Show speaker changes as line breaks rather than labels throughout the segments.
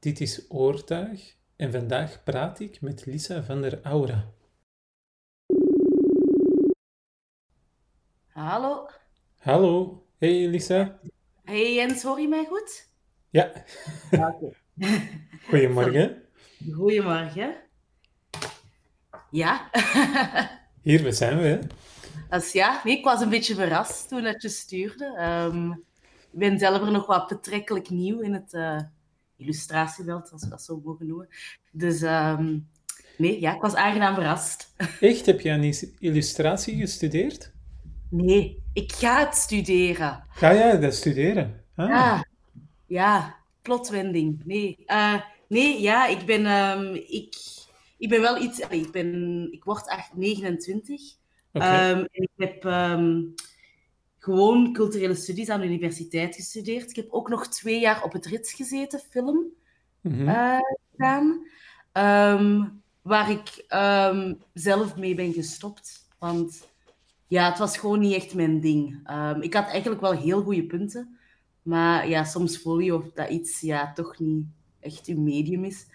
Dit is Oortuig en vandaag praat ik met Lisa van der Aura.
Hallo.
Hallo, hey Lisa.
Hey Jens, hoor je mij goed?
Ja, goedemorgen.
Goedemorgen. Ja.
Hier, we zijn we. hè?
Dus ja, nee, ik was een beetje verrast toen dat je stuurde. Ehm, ik ben zelf er nog wat betrekkelijk nieuw in het illustratieveld, als we dat zo mogen noemen. Dus ehm, nee, ja, ik was aangenaam verrast.
Echt, heb je aan illustratie gestudeerd?
Nee, ik ga het studeren.
Ga jij dat studeren? Ah,
Ja, ja, plotwending. Nee, Eh, nee ja, ik ben, ehm, ik, ik ben wel iets... ik, ben, ik word echt 29.
oké.
Ehm, en ik heb gewoon culturele studies aan de universiteit gestudeerd. Ik heb ook nog twee jaar op het Rits gezeten, film eh, gedaan. Ehm, waar ik ehm, zelf mee ben gestopt. Want ja, het was gewoon niet echt mijn ding. Ehm, ik had eigenlijk wel heel goede punten. Maar ja, soms voel je of dat iets ja, toch niet echt uw medium is.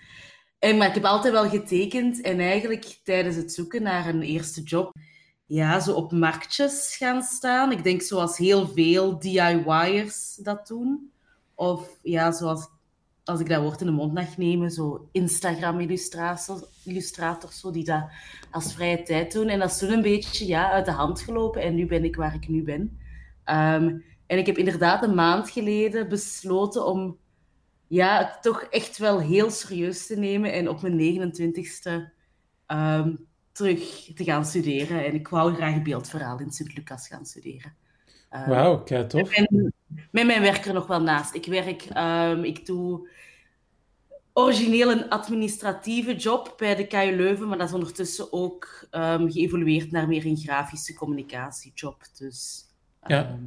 En, maar ik heb altijd wel getekend. En eigenlijk tijdens het zoeken naar een eerste job, ja, zo op marktjes gaan staan. Ik denk zoals heel veel DIY'ers dat doen. Of ja, zoals als ik dat woord in de mond mag nemen, zo Instagram-illustrators, illustrators, zo, die dat als vrije tijd doen. En dat is toen een beetje ja, uit de hand gelopen. En nu ben ik waar ik nu ben. Ehm, en ik heb inderdaad een maand geleden besloten om ja, het toch echt wel heel serieus te nemen. En op mijn 29ste ehm, terug te gaan studeren. En ik wou graag beeldverhaal in Sint-Lucas gaan studeren. Ehm,
Wauw, tof.
en met mijn werk er nog wel naast. Ik werk, ehm, ik doe origineel een administratieve job bij de KU Leuven, maar dat is ondertussen ook ehm, geëvolueerd naar meer een grafische communicatiejob. Dus
Ja.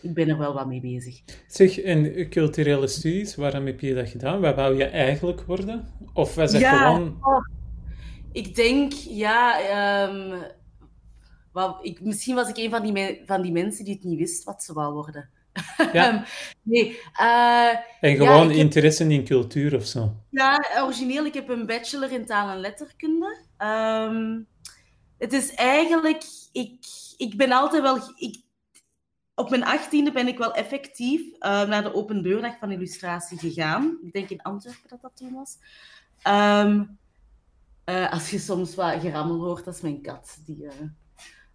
ik ben er wel wat mee bezig.
Zeg, en culturele studies, waarom heb je dat gedaan? Wat wou je eigenlijk worden? Of was het
Ja,
gewoon...
oh, ik denk, ja, ehm, wat, ik, misschien was ik een van die, van die mensen die het niet wist wat ze wou worden.
Ja,
nee, eh,
en
ja,
gewoon
heb
interesse in cultuur of zo.
Ja, origineel, ik heb een bachelor in taal en letterkunde. Ehm, het is eigenlijk, ik, ik ben altijd wel, ik, op mijn achttiende ben ik wel effectief eh, naar de open deurdag van illustratie gegaan. Ik denk in Antwerpen dat dat toen was. Ehm, eh, als je soms wat gerammel hoort, dat is mijn kat, die eh,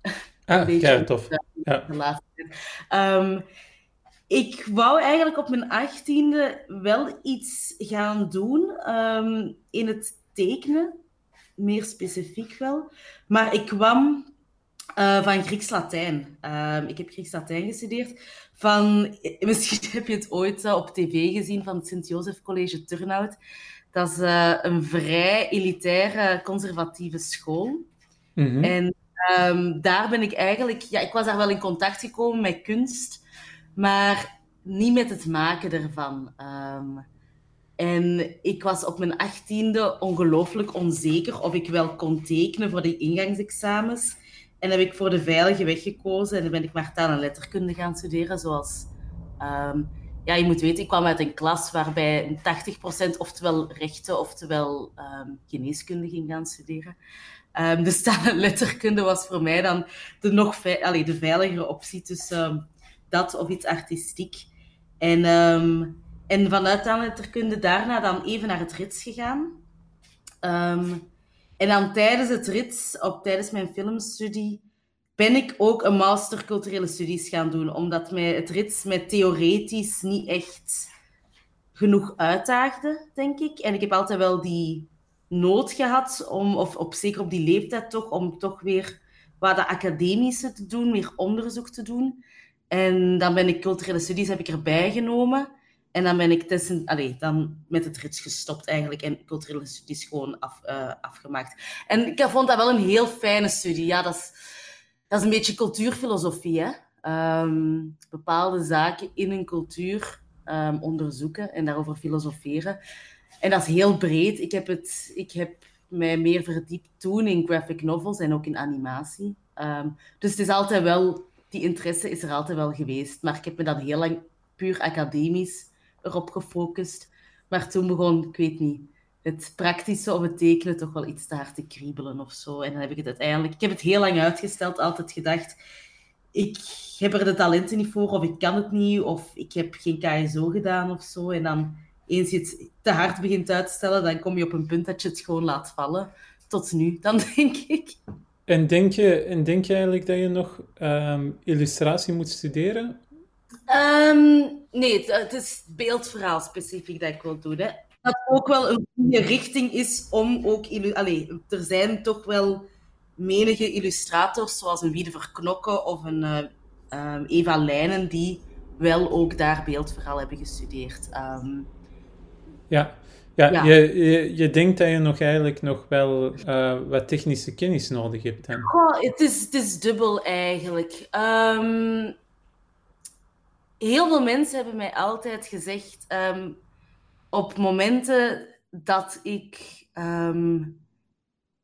een
Ah,
beetje
kei tof. Ja.
de laatste tijd. Ehm, ik wou eigenlijk op mijn achttiende wel iets gaan doen ehm, in het tekenen, meer specifiek wel. Maar ik kwam eh, van Grieks-Latijn. Ehm, ik heb Grieks-Latijn gestudeerd. Van, misschien heb je het ooit op tv gezien van het Sint-Jozef College Turnhout. Dat is eh, een vrij elitaire, conservatieve school.
Mhm.
En ehm, daar ben ik eigenlijk, ja, ik was daar wel in contact gekomen met kunst, maar niet met het maken ervan. Ehm, en ik was op mijn achttiende ongelooflijk onzeker of ik wel kon tekenen voor de ingangsexamens. En heb ik voor de veilige weg gekozen en dan ben ik maar taal en letterkunde gaan studeren, zoals... ehm, ja, je moet weten, ik kwam uit een klas waarbij 80% oftewel rechten, oftewel ehm, geneeskunde ging gaan studeren. Ehm, dus taal en letterkunde was voor mij dan de, nog de veiligere optie tussen dat of iets artistiek. En, ehm, en vanuit taal en letterkunde daarna dan even naar het rits gegaan. En dan tijdens het rits, op, tijdens mijn filmstudie, ben ik ook een master culturele studies gaan doen. Omdat mij het rits met theoretisch niet echt genoeg uitdaagde, denk ik. En ik heb altijd wel die nood gehad, om, of op, zeker op die leeftijd toch, om toch weer wat de academische te doen, meer onderzoek te doen. En dan ben ik culturele studies heb ik erbij genomen. En dan ben ik tussen, allee, dan met het rits gestopt eigenlijk en culturele studies gewoon af, eh, afgemaakt. En ik vond dat wel een heel fijne studie. Ja, dat is, dat is een beetje cultuurfilosofie, hè. Ehm, bepaalde zaken in een cultuur ehm, onderzoeken en daarover filosoferen. En dat is heel breed. Ik heb, het, ik heb mij meer verdiept toen in graphic novels en ook in animatie. Ehm, dus het is altijd wel, die interesse is er altijd wel geweest. Maar ik heb me dan heel lang puur academisch erop gefocust. Maar toen begon, ik weet niet, het praktische of het tekenen toch wel iets te hard te kriebelen of zo. En dan heb ik het uiteindelijk... Ik heb het heel lang uitgesteld, altijd gedacht... Ik heb er de talenten niet voor, of ik kan het niet, of ik heb geen KSO gedaan of zo. En dan, eens je het te hard begint uit te stellen, dan kom je op een punt dat je het gewoon laat vallen. Tot nu, dan denk ik.
En denk je, en denk je eigenlijk dat je nog ehm, illustratie moet studeren?
Ehm, nee, het, het, is beeldverhaal specifiek dat ik wil doen. Hè. Dat ook wel een goede richting is om ook... Allee, er zijn toch wel menige illustrators, zoals een Wiede Verknokken of een uh, Eva Lijnen, die wel ook daar beeldverhaal hebben gestudeerd. Ehm,
ja, ja, Je, je, je, denkt dat je nog eigenlijk nog wel uh, wat technische kennis nodig hebt. Dan.
Goh, het, is, het is dubbel eigenlijk. Um, heel veel mensen hebben mij altijd gezegd, um, op momenten dat ik um,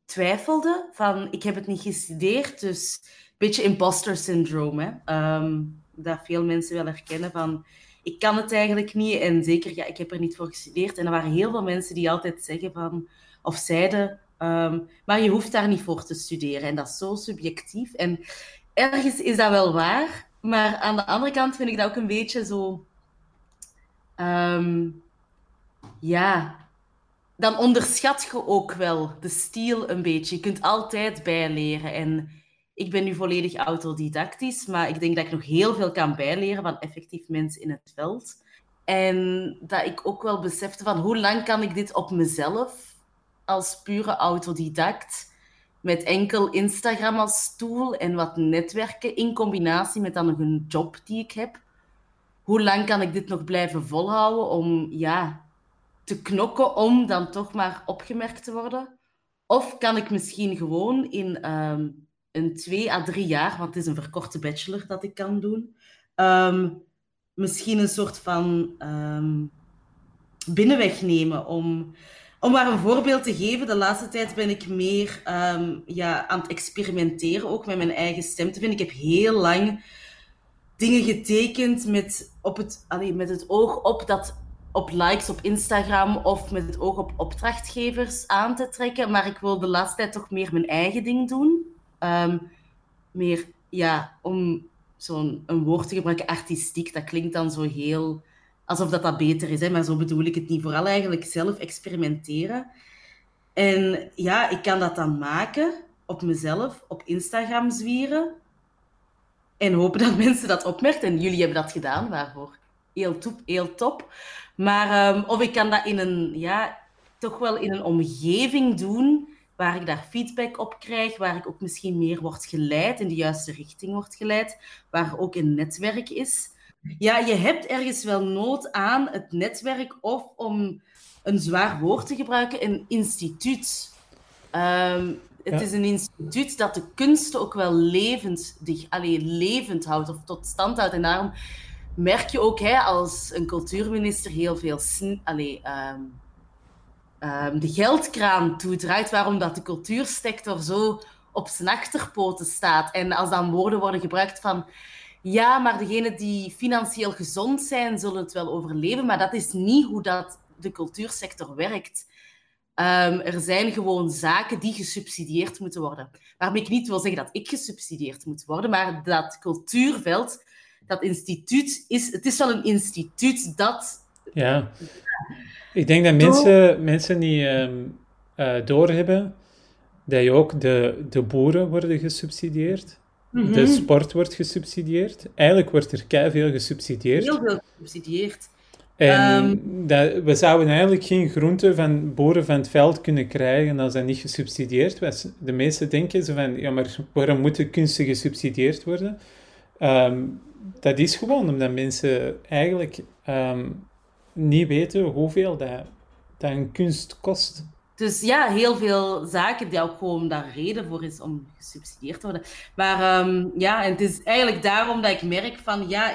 twijfelde, van ik heb het niet gestudeerd, dus een beetje imposter syndrome, hè, dat veel mensen wel herkennen van ik kan het eigenlijk niet. En zeker, ja, ik heb er niet voor gestudeerd. En er waren heel veel mensen die altijd zeggen van, of zeiden, ehm, maar je hoeft daar niet voor te studeren. En dat is zo subjectief. En ergens is dat wel waar. Maar aan de andere kant vind ik dat ook een beetje zo... Ja, dan onderschat je ook wel de stijl een beetje. Je kunt altijd bijleren. En ik ben nu volledig autodidactisch, maar ik denk dat ik nog heel veel kan bijleren van effectief mensen in het veld. En dat ik ook wel besefte van hoe lang kan ik dit op mezelf als pure autodidact met enkel Instagram als tool en wat netwerken in combinatie met dan nog een job die ik heb. Hoe lang kan ik dit nog blijven volhouden om ja, te knokken om dan toch maar opgemerkt te worden? Of kan ik misschien gewoon in ehm, een twee à drie jaar, want het is een verkorte bachelor dat ik kan doen, um, misschien een soort van um, binnenweg nemen om... Om maar een voorbeeld te geven, de laatste tijd ben ik meer ja, aan het experimenteren, ook met mijn eigen stem te vinden. Ik heb heel lang dingen getekend met, op het, allee, met het oog op dat op likes op Instagram of met het oog op opdrachtgevers aan te trekken. Maar ik wil de laatste tijd toch meer mijn eigen ding doen. Um, meer, ja, om zo'n een woord te gebruiken, artistiek, dat klinkt dan zo heel... Alsof dat, dat beter is, hè? maar zo bedoel ik het niet. Vooral eigenlijk zelf experimenteren. En ja, ik kan dat dan maken op mezelf, op Instagram zwieren. En hopen dat mensen dat opmerken. En jullie hebben dat gedaan, waarvoor heel top. Heel top. Maar, um, of ik kan dat in een, ja, toch wel in een omgeving doen waar ik daar feedback op krijg, waar ik ook misschien meer word geleid, in de juiste richting wordt geleid, waar ook een netwerk is. Ja, je hebt ergens wel nood aan het netwerk of om een zwaar woord te gebruiken, een instituut. Um, het is een instituut dat de kunsten ook wel levend, allee, levend houdt of tot stand houdt. En daarom merk je ook hè, als een cultuurminister heel veel um, um, de geldkraan toedraait, waarom dat de cultuursector zo op zijn achterpoten staat. En als dan woorden worden gebruikt van ja, maar degenen die financieel gezond zijn, zullen het wel overleven, maar dat is niet hoe dat de cultuursector werkt. Um, er zijn gewoon zaken die gesubsidieerd moeten worden. Waarmee ik niet wil zeggen dat ik gesubsidieerd moet worden, maar dat cultuurveld, dat instituut, is, het is wel een instituut dat
ja. Ik denk dat mensen, mensen niet um, uh, doorhebben dat je ook de, de boeren worden gesubsidieerd. Mm De sport wordt gesubsidieerd. Eigenlijk wordt er kei veel gesubsidieerd.
Heel veel gesubsidieerd.
En um, dat, we zouden eigenlijk geen groenten van boeren van het veld kunnen krijgen als dat niet gesubsidieerd was. De meesten denken zo van, ja, maar waarom moeten kunsten gesubsidieerd worden? Um, dat is gewoon omdat mensen eigenlijk um, niet weten hoeveel dat, dat een kunst kost.
Dus ja, heel veel zaken die ook gewoon daar reden voor is om gesubsidieerd te worden. Maar um, ja, en het is eigenlijk daarom dat ik merk van ja.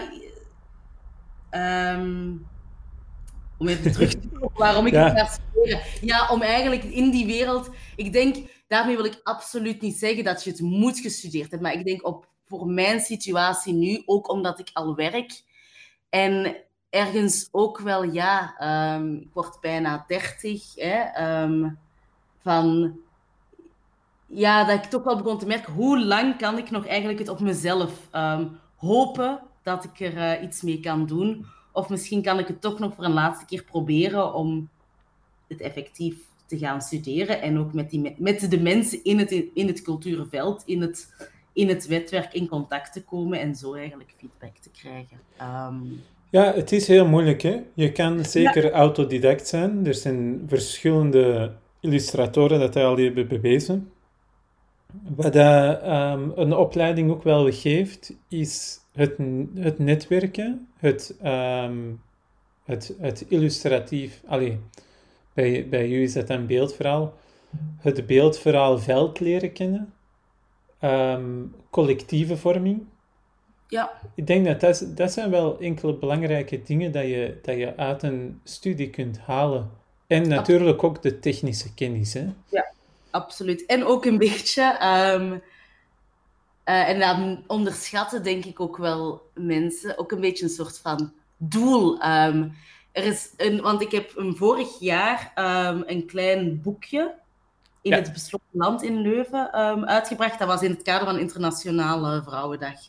Um, om even terug te komen waarom ik ja. het ga studeren. Ja, om eigenlijk in die wereld. Ik denk, daarmee wil ik absoluut niet zeggen dat je het moet gestudeerd hebben. Maar ik denk op, voor mijn situatie nu, ook omdat ik al werk. En ergens ook wel, ja, ehm, ik word bijna dertig, hè, van ja, dat ik toch wel begon te merken, hoe lang kan ik nog eigenlijk het op mezelf hopen dat ik er uh, iets mee kan doen. Of misschien kan ik het toch nog voor een laatste keer proberen om het effectief te gaan studeren. En ook met, die, met de mensen in het, in het cultuurveld, in het, in het wetwerk in contact te komen en zo eigenlijk feedback te krijgen. Ehm,
ja, het is heel moeilijk. Hè? Je kan zeker autodidact zijn. Er zijn verschillende illustratoren dat al hebben bewezen. Wat uh, een opleiding ook wel geeft, is het, het netwerken, het, um, het, het illustratief. Allee, bij, bij u is dat een beeldverhaal. Het beeldverhaal veld leren kennen. Um, collectieve vorming.
Ja.
Ik denk dat dat, dat zijn wel enkele belangrijke dingen dat je, dat je uit een studie kunt halen. En natuurlijk ook de technische kennis. Hè?
Ja, absoluut. En ook een beetje, um, uh, en dan onderschatten denk ik ook wel mensen, ook een beetje een soort van doel. Um, er is een, want ik heb een vorig jaar um, een klein boekje in het besloten land in Leuven uitgebracht. Dat was in het kader van Internationale Vrouwendag.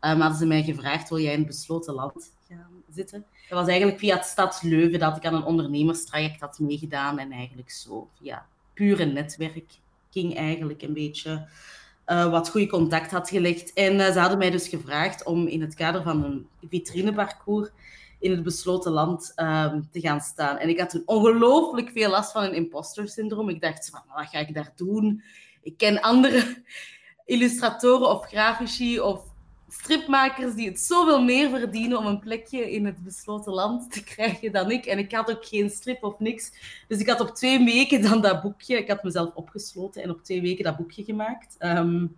Um, hadden ze mij gevraagd, wil jij in het besloten land gaan zitten? Dat was eigenlijk via het Stad Leuven dat ik aan een ondernemerstraject had meegedaan en eigenlijk zo via pure netwerking eigenlijk een beetje uh, wat goede contact had gelegd. En uh, ze hadden mij dus gevraagd om in het kader van een vitrineparcours in het besloten land um, te gaan staan. En ik had toen ongelooflijk veel last van een imposter syndroom. Ik dacht, wat ga ik daar doen? Ik ken andere illustratoren of grafici of stripmakers die het zoveel meer verdienen om een plekje in het besloten land te krijgen dan ik. En ik had ook geen strip of niks. Dus ik had op twee weken dan dat boekje... Ik had mezelf opgesloten en op twee weken dat boekje gemaakt. Um,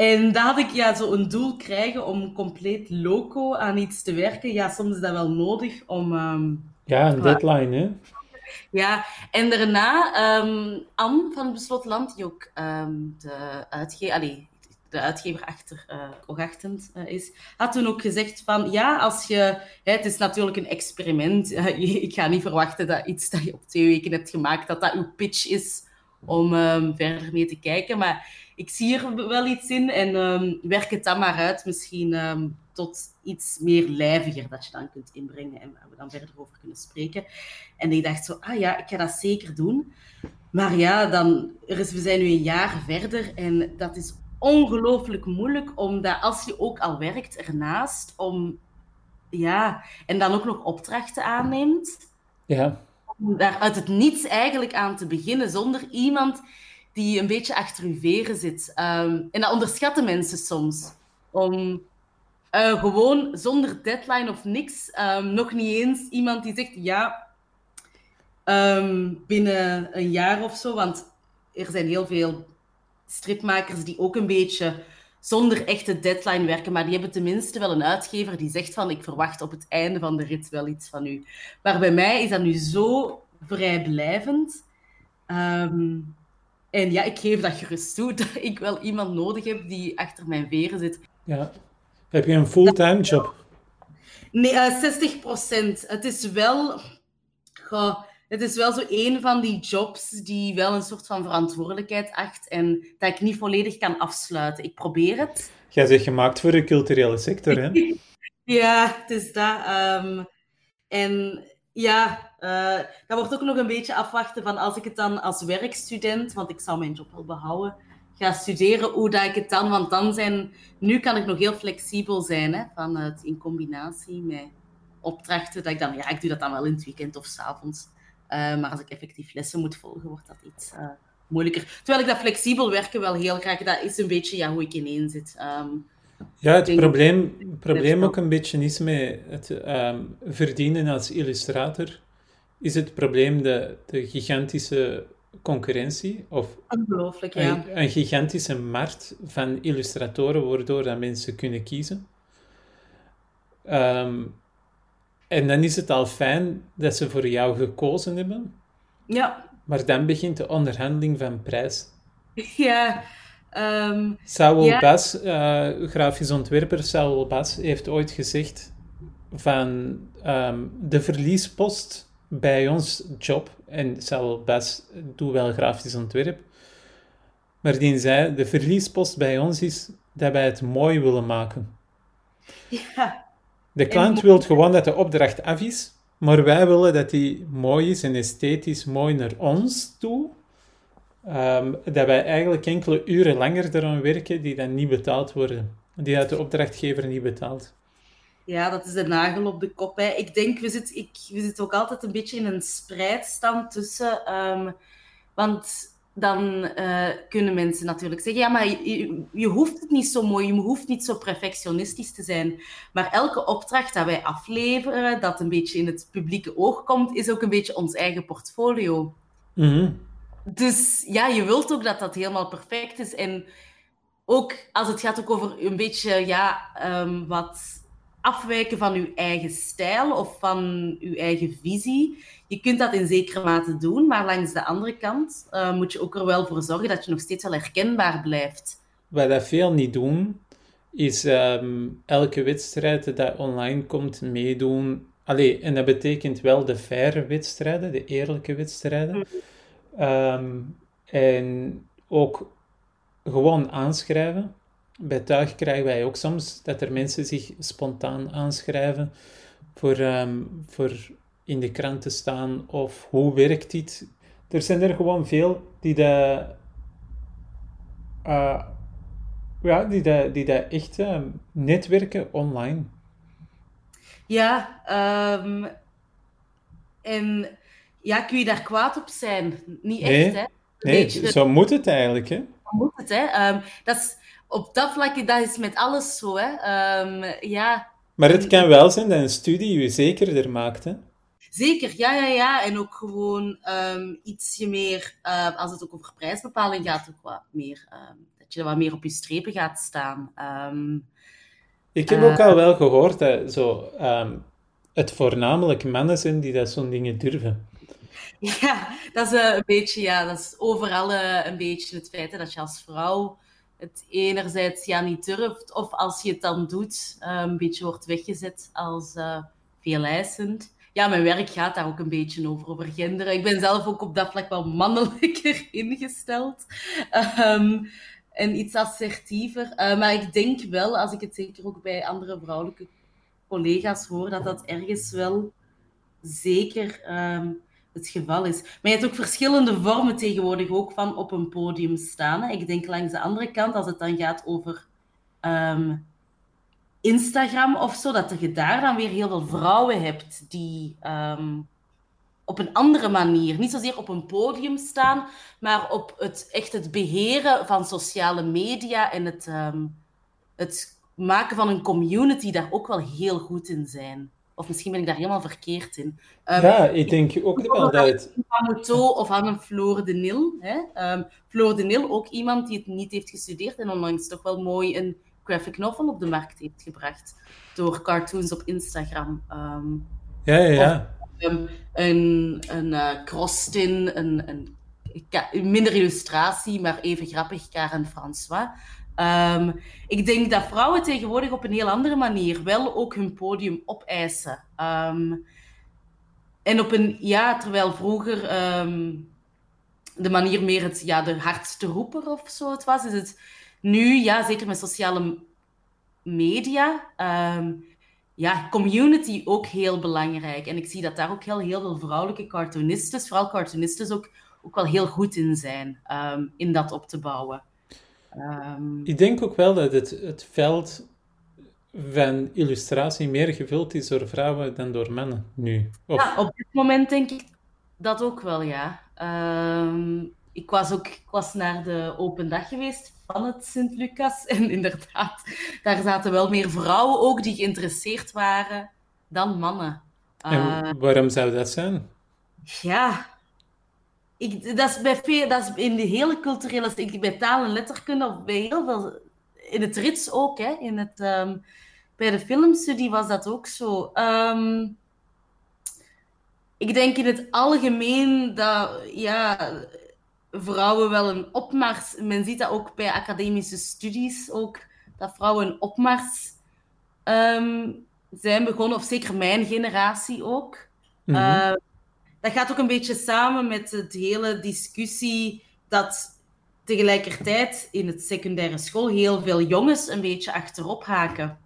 en daar had ik ja, zo een doel krijgen om compleet loco aan iets te werken. Ja, soms is dat wel nodig om... Um,
ja, een deadline, hè?
Ja, en daarna, um, Anne van het Besloten Land, die ook um, de uitgever de uitgever achter uh, Oogachtend uh, is, had toen ook gezegd van ja, als je, hè, het is natuurlijk een experiment. Uh, ik ga niet verwachten dat iets dat je op twee weken hebt gemaakt, dat dat uw pitch is om um, verder mee te kijken. Maar ik zie er wel iets in en um, werk het dan maar uit, misschien um, tot iets meer lijviger dat je dan kunt inbrengen en waar we dan verder over kunnen spreken. En ik dacht zo, ah ja, ik ga dat zeker doen. Maar ja, dan, er is, we zijn nu een jaar verder en dat is ongelooflijk moeilijk, omdat als je ook al werkt ernaast, om ja, en dan ook nog opdrachten aanneemt,
ja.
om daar uit het niets eigenlijk aan te beginnen, zonder iemand die een beetje achter uw veren zit. Um, en dat onderschatten mensen soms. Om uh, gewoon zonder deadline of niks, um, nog niet eens iemand die zegt ja, um, binnen een jaar of zo, want er zijn heel veel stripmakers die ook een beetje zonder echte deadline werken, maar die hebben tenminste wel een uitgever die zegt van ik verwacht op het einde van de rit wel iets van u. Maar bij mij is dat nu zo vrijblijvend. Um, en ja, ik geef dat gerust toe, dat ik wel iemand nodig heb die achter mijn veren zit.
Ja. Heb je een fulltime job?
Nee, uh, eh, 60 procent. Het is wel... Goh, het is wel zo een van die jobs die wel een soort van verantwoordelijkheid acht en dat ik niet volledig kan afsluiten. Ik probeer het.
Jij bent gemaakt voor de culturele sector, hè?
ja, het is dat. Um, en ja, uh, dat wordt ook nog een beetje afwachten van als ik het dan als werkstudent, want ik zou mijn job wel behouden, ga studeren, hoe dat ik het dan, want dan zijn, nu kan ik nog heel flexibel zijn, hè, van het in combinatie met opdrachten, dat ik dan, ja, ik doe dat dan wel in het weekend of s avonds. Uh, maar als ik effectief lessen moet volgen, wordt dat iets uh, moeilijker. Terwijl ik dat flexibel werken wel heel graag, dat is een beetje ja, hoe ik ineen zit. Um,
ja, het probleem, probleem ook een beetje is met het um, verdienen als illustrator, is het probleem de, de gigantische concurrentie of
Ongelooflijk, ja.
een, een, gigantische markt van illustratoren waardoor dat mensen kunnen kiezen. Um, en dan is het al fijn dat ze voor jou gekozen hebben.
Ja.
Maar dan begint de onderhandeling van prijs.
Ja. Um,
Saul ja. Bas, uh, grafisch ontwerper Saul Bas, heeft ooit gezegd van ehm, de verliespost bij ons job, en zal best doe wel grafisch ontwerp, maar die zei, de verliespost bij ons is dat wij het mooi willen maken.
Ja.
De klant wil gewoon dat de opdracht af is, maar wij willen dat die mooi is en esthetisch mooi naar ons toe. Ehm, dat wij eigenlijk enkele uren langer eraan werken die dan niet betaald worden. Die dat de opdrachtgever niet betaalt.
Ja, dat is de nagel op de kop. Hè. Ik denk, we zitten, ik, we zitten ook altijd een beetje in een spreidstand tussen. ehm, want dan eh, kunnen mensen natuurlijk zeggen: ja, maar je, je hoeft het niet zo mooi, je hoeft niet zo perfectionistisch te zijn. Maar elke opdracht dat wij afleveren, dat een beetje in het publieke oog komt, is ook een beetje ons eigen portfolio.
Mhm.
Dus ja, je wilt ook dat dat helemaal perfect is. En ook als het gaat ook over een beetje ja, ehm, wat afwijken van uw eigen stijl of van uw eigen visie. Je kunt dat in zekere mate doen, maar langs de andere kant eh, moet je ook er wel voor zorgen dat je nog steeds wel herkenbaar blijft.
Wat dat veel niet doen, is ehm, elke wedstrijd dat online komt meedoen. Allee, en dat betekent wel de faire wedstrijden, de eerlijke wedstrijden. Ehm, en ook gewoon aanschrijven. Bij Tuig krijgen wij ook soms dat er mensen zich spontaan aanschrijven voor, ehm, voor in de krant te staan of hoe werkt dit. Er zijn er gewoon veel die dat, eh, ja, die dat, die dat echt ehm, netwerken online.
Ja, en ja, kun je daar kwaad op zijn? Niet echt,
Nee,
hè? Een
nee,
beetje,
zo moet het eigenlijk, hè?
dat moet het, hè? Ehm, dat is, op dat vlak, dat is met alles zo, hè? Ehm, ja,
Maar het kan wel zijn dat een studie je zekerder maakt, hè?
Zeker, ja, ja, ja. En ook gewoon ehm, ietsje meer, eh, als het ook over prijsbepaling gaat, ook wat meer, dat je wat meer op je strepen gaat staan.
Ik heb ook al wel gehoord dat zo, het voornamelijk mannen zijn die dat zo'n dingen durven.
ja, dat is eh, een beetje, ja, dat is overal eh, een beetje het feit dat je als vrouw het enerzijds ja, niet durft, of als je het dan doet, eh, een beetje wordt weggezet als eh veel eisend. Ja, mijn werk gaat daar ook een beetje over, over gender. Ik ben zelf ook op dat vlak wel mannelijker ingesteld. Ehm, en iets assertiever. Maar ik denk wel, als ik het zeker ook bij andere vrouwelijke collega's hoor, dat dat ergens wel zeker ehm, het geval is. Maar je hebt ook verschillende vormen tegenwoordig ook van op een podium staan. Ik denk langs de andere kant, als het dan gaat over ehm, Instagram of zo, dat je daar dan weer heel veel vrouwen hebt die ehm, op een andere manier, niet zozeer op een podium staan, maar op het, echt het beheren van sociale media en het, ehm, het maken van een community daar ook wel heel goed in zijn. Of misschien ben ik daar helemaal verkeerd in. Ehm,
Ja, ik denk ook wel dat het...
aan Moutot of aan een Floor de Nil. Hè? Ehm, Floor de Nil, ook iemand die het niet heeft gestudeerd en onlangs toch wel mooi een graphic novel op de markt heeft gebracht. Door cartoons op Instagram. Ehm,
Ja, ja, ja.
een een eh, Krostin, een, minder illustratie, maar even grappig, Karen François. Ehm, ik denk dat vrouwen tegenwoordig op een heel andere manier wel ook hun podium opeisen. Ehm, en op een, ja, terwijl vroeger ehm, de manier meer het, ja, de hardste roeper of zo het was, is het nu, ja, zeker met sociale media, ja, community ook heel belangrijk. En ik zie dat daar ook heel, heel veel vrouwelijke cartoonistes, vooral cartoonistes, ook, ook wel heel goed in zijn, in dat op te bouwen. Ehm,
Ik denk ook wel dat het, het veld van illustratie meer gevuld is door vrouwen dan door mannen nu. Of,
Ja, op dit moment denk ik dat ook wel, ja. Ehm, ik was ook ik was naar de open dag geweest van het Sint-Lucas. En inderdaad, daar zaten wel meer vrouwen ook die geïnteresseerd waren dan mannen. Eh,
en waarom zou dat zijn?
ja, ik, dat is bij veel, dat is in de hele culturele, ik, bij taal en letterkunde of bij heel veel, in het rits ook, hè, in het, ehm, bij de filmstudie was dat ook zo. Ehm, ik denk in het algemeen dat ja, vrouwen wel een opmars. Men ziet dat ook bij academische studies ook, dat vrouwen een opmars ehm, zijn begonnen, of zeker mijn generatie ook. Mm dat gaat ook een beetje samen met het hele discussie dat tegelijkertijd in het secundaire school heel veel jongens een beetje achterop haken.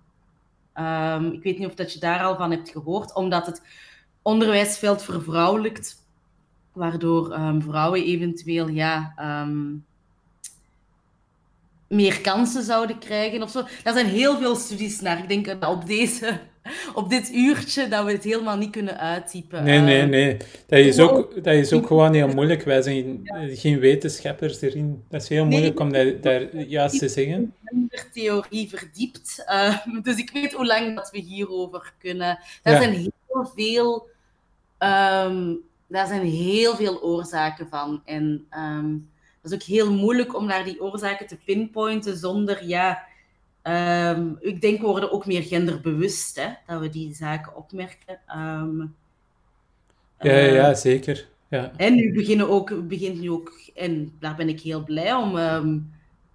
Um, ik weet niet of dat je daar al van hebt gehoord, omdat het onderwijsveld vervrouwelijkt, waardoor um, vrouwen eventueel ja, um, meer kansen zouden krijgen of zo. Daar zijn heel veel studies naar. Ik denk dat op, deze, op dit uurtje dat we het helemaal niet kunnen uittypen.
Nee, nee, nee. Dat is ook, dat is ook gewoon heel moeilijk. Wij zijn geen wetenschappers erin. Dat is heel moeilijk om dat, daar juist te zeggen.
De theorie verdiept. Uh, dus ik weet hoe lang dat we hierover kunnen. Er zijn heel veel... Um, daar zijn heel veel oorzaken van. En... Um, dat is ook heel moeilijk om naar die oorzaken te pinpointen zonder, ja, ehm, ik denk we worden ook meer genderbewust, hè, dat we die zaken opmerken. Um,
ja, ja, ja, eh, zeker. Ja.
En nu beginnen ook, begint nu ook, en daar ben ik heel blij om, um,